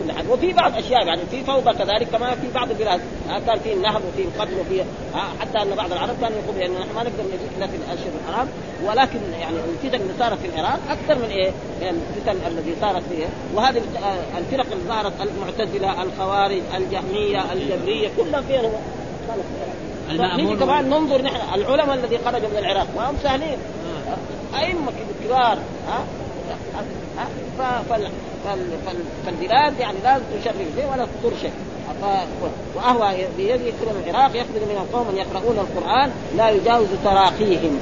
كل حال وفي بعض أشياء يعني في فوضى كذلك كما في بعض البلاد كان في النهب وفي القتل وفي حتى أن بعض العرب كانوا يقولوا ان نحن ما نقدر نجيب الا في الأشهر الحرام ولكن يعني الفتن اللي صارت في العراق أكثر من إيه؟ يعني الفتن التي صارت فيه وهذه آه، الفرق اللي ظهرت المعتزلة الخوارج الجهمية الجبرية كلها فين هو؟ كانوا في العراق. المأمون نيجي كمان ننظر نحن العلماء الذي خرجوا من العراق ما هم سهلين أئمة كبار ها فال- فال- فال- فالبلاد يعني لا تشرف شيء ولا تضر شيء وأهوى بيده يكثر من العراق يخرج من القوم من يقرؤون القرآن لا يجاوز تراقيهم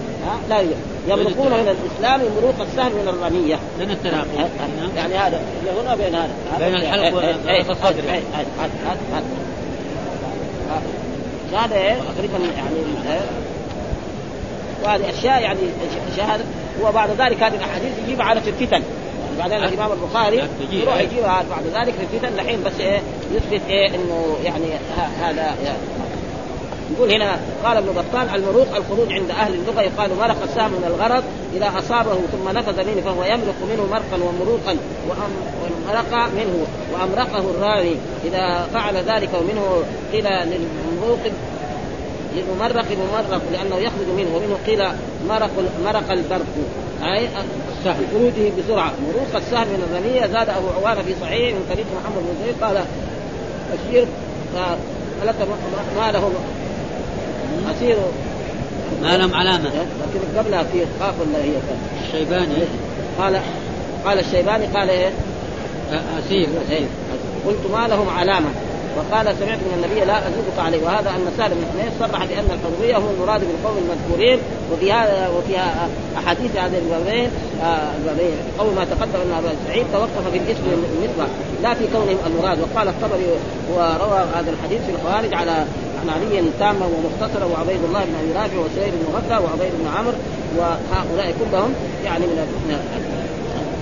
لا. يمرقون من الإسلام مروق السهم من الرمية بين التراقي. يعني هذا اللي هنا بين هذا بين الحلق وبين الصدر. إيه- هذا تقريبا يعني؟ وهذه أشياء يعني شهادة وبعد ذلك هذه الأحاديث يجيبها على في الفتن. بعدين الإمام البخاري تجيب. يروح يجيبها بعد ذلك في الفتن الحين بس إيه يثبت إيه إنه يعني هذا يعني. يقول هنا قال ابن بطال المروق الخروج عند أهل اللغة. يقال مرق السهم من الغرض إذا أصابه ثم نفذ منه فهو يمرق منه مرقا ومروقا وامرق منه وأمرقه الراوي إذا فعل ذلك ومنه قيل للمروق للممرق ممرق لأنه يخرج منه ومنه قيل مرق مرق البرق. أي السهم. خروجه بسرعة. مروق السهم من الرميه زاد أبو عوانة في صحيح من طريق محمد بن زيد قال أسير. فلك ما له أسير. ما لهم علامة. لكن قبلها في قاف ولا هي؟ الشيباني. قال قال الشيباني قال إيه؟ أسير. إيه. قلت ما لهم علامة. وقال سمعت من النبي لا ازيدك عليه. وهذا أن سالم بن صرح بأن الحرميه هم المراد بالقوم المذكورين وفي هذا وفيها أحاديث هذه البابين آه، البابين قول ما تقدم أن أبا سعيد توقف في الاسم بالنسبة لا في كونهم المراد. وقال الطبري وروى هذا الحديث في الخوارج على عن علي تاما ومختصرا وعبيد الله بن أبي رافع وسهيل بن وعبيد بن عمرو وهؤلاء كلهم يعني من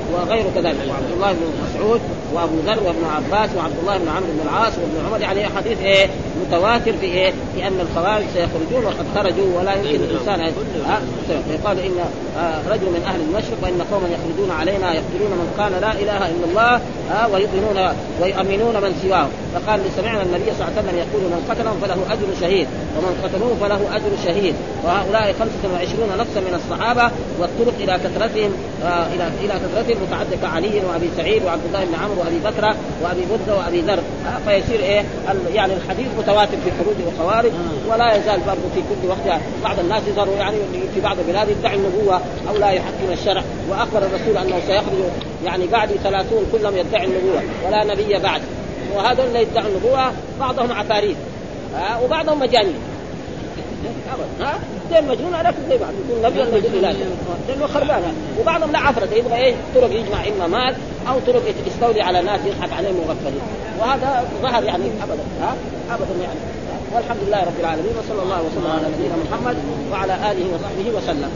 من- وغير كذلك. وعبد الله بن مسعود وابو ذر وابن عباس وعبد الله بن عمرو بن العاص وابن عمر يعني حديث إيه؟ متواتر في إيه؟ في أن الخوارج سيخرجون وقد خرجوا ولا يمكن الإنسان أن- آه، يقال إن آه، رجل من أهل المشرق وإن قوما يخرجون علينا يقتلون من قال لا إله إلا الله آه، ويؤمنون ويؤمنون من سواه فقال سمعنا النبي صلى الله عليه وسلم يقول من قتلهم فله أجر شهيد ومن قتلوه فله أجر شهيد. وهؤلاء 25 نفسا من الصحابة والطرق إلى كثرتهم آه، إلى إلى كثرتهم متعدده كعلي وأبي سعيد وعبد الله بن عمرو وأبي بكر وأبي برده وأبي ذر. فيصير إيه؟ يعني الحديث متواتر في خروج الخوارج ولا يزال برضه في كل وقت. بعض الناس يظهروا يعني في بعض البلاد يدعي النبوة أو لا يحكم الشرع. وأخبر الرسول أنه سيخرج يعني بعد ثلاثون كلهم يدعي النبوة ولا نبي بعد. وهذول اللي يدعوا النبوة بعضهم عفاريت آه، وبعضهم مجانين. ها؟ زي المجنون هذاك زي بعض يكون نبي يقول اله لأنه خربان. وبعضهم لا عفرة. يبغى إيه طرق يجمع إما مال أو طرق يستولي على ناس يضحك عليهم مغفلين وهذا ظهر يعني ابدا. ها؟ ابدا يعني. والحمد لله رب العالمين. وصلى الله وسلم على نبينا محمد وعلى آله وصحبه وسلم.